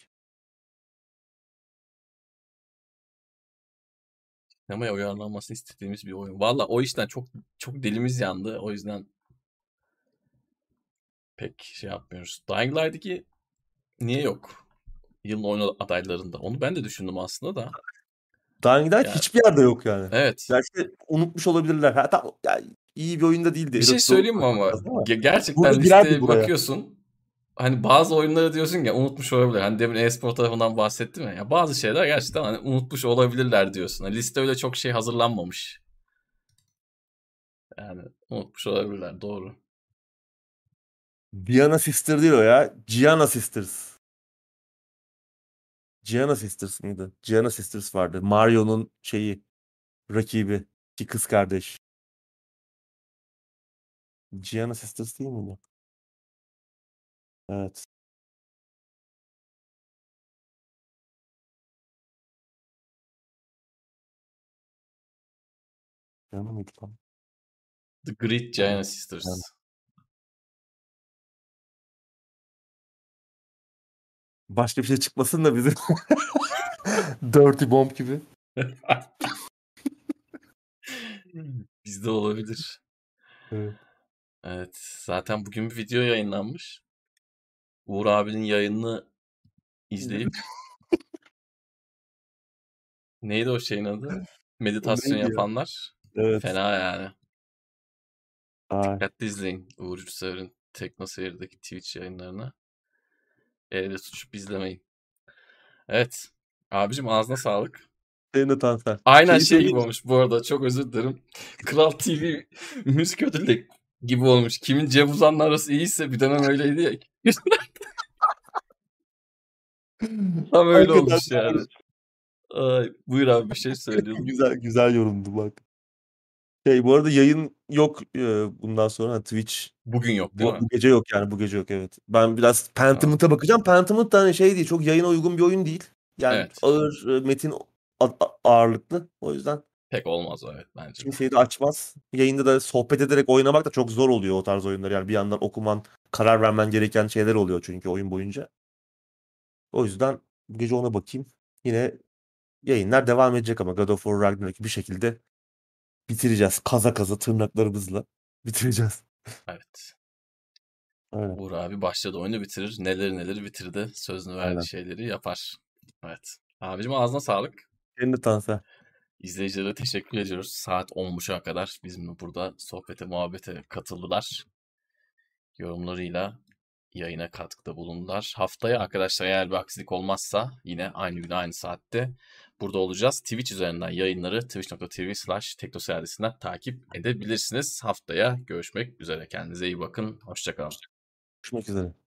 Sinemaya uyarlanmasını istediğimiz bir oyun. Valla o işten çok çok dilimiz yandı. O yüzden pek şey yapmıyoruz. Dying Light 2 niye yok? Yılın oyun adaylarında. Onu ben de düşündüm aslında da. Dying Light Ya- hiçbir yerde yok yani. Evet. İşte unutmuş olabilirler. Ha, tamam, ya iyi bir oyun da değildi. Bir şey söyleyeyim mi ama? Gerçekten Burada listeye bakıyorsun. Hani bazı oyunları diyorsun ya unutmuş olabilir. Hani demin e-spor tarafından bahsettim ya. ya. Bazı şeyler gerçekten hani unutmuş olabilirler diyorsun. Hani liste öyle çok şey hazırlanmamış. Yani unutmuş olabilirler. Doğru. Diana Sister değil o ya. Gianna Sisters. Gianna Sisters mıydı? Gianna Sisters vardı. Mario'nun şeyi rakibi. ki kız kardeş. Gianna Sisters değil miydi? Evet. Gianna mıydı lan? The Great Giant Sisters. Yani. Başka bir şey çıkmasın da bizim Dirty Bomb gibi. Bizde olabilir. Evet. Evet. Zaten bugün bir video yayınlanmış. Uğur abinin yayınını izleyip neydi o şeyin adı? Meditasyon yapanlar. Evet. Fena yani. Ay. Dikkatli izleyin Uğur Üçsever'in Tekno Seyir'deki Twitch yayınlarını. Elde tutup izlemeyin. Evet. Abicim ağzına sağlık. Senin de Tansel. Aynen şey gibi olmuş bu arada. Çok özür dilerim. Kral TV müzik ödülü gibi olmuş. Kimin Cem Uzan'la arası iyiyse bir dönem öyleydi ya. Tam öyle olmuş yani. Ay, buyur abi bir şey söylüyordun. güzel güzel yorumdu bak. Şey bu arada yayın yok e, bundan sonra hani Twitch Bugün yok değil bu, mi? bu gece yok yani bu gece yok evet. Ben biraz Pentiment'a bakacağım. Pentiment da hani şey değil çok yayına uygun bir oyun değil. Yani Evet. ağır e, metin ağırlıklı. O yüzden Pek olmaz evet bence. kimseyi de açmaz. Yayında da sohbet ederek oynamak da çok zor oluyor o tarz oyunlar. Yani bir yandan okuman, karar vermen gereken şeyler oluyor çünkü oyun boyunca. O yüzden bu gece ona bakayım. Yine yayınlar devam edecek ama God of War Ragnarok'u bir şekilde bitireceğiz. Kaza kaza tırnaklarımızla bitireceğiz. Evet. Öyle. Uğur abi başladı oyunu bitirir. Neleri neleri bitirdi. Sözünü verdiği Aynen. şeyleri yapar. Evet. Abicim ağzına sağlık. Senin de Tansel. İzleyicilere teşekkür ediyoruz. Saat 10.30'a kadar bizimle burada sohbete, muhabbete katıldılar. Yorumlarıyla yayına katkıda bulundular. Haftaya arkadaşlar eğer bir aksilik olmazsa yine aynı gün aynı saatte burada olacağız. Twitch üzerinden yayınları twitch.tv slash teknoservisinden takip edebilirsiniz. Haftaya görüşmek üzere. Kendinize iyi bakın. Hoşçakalın. Görüşmek üzere.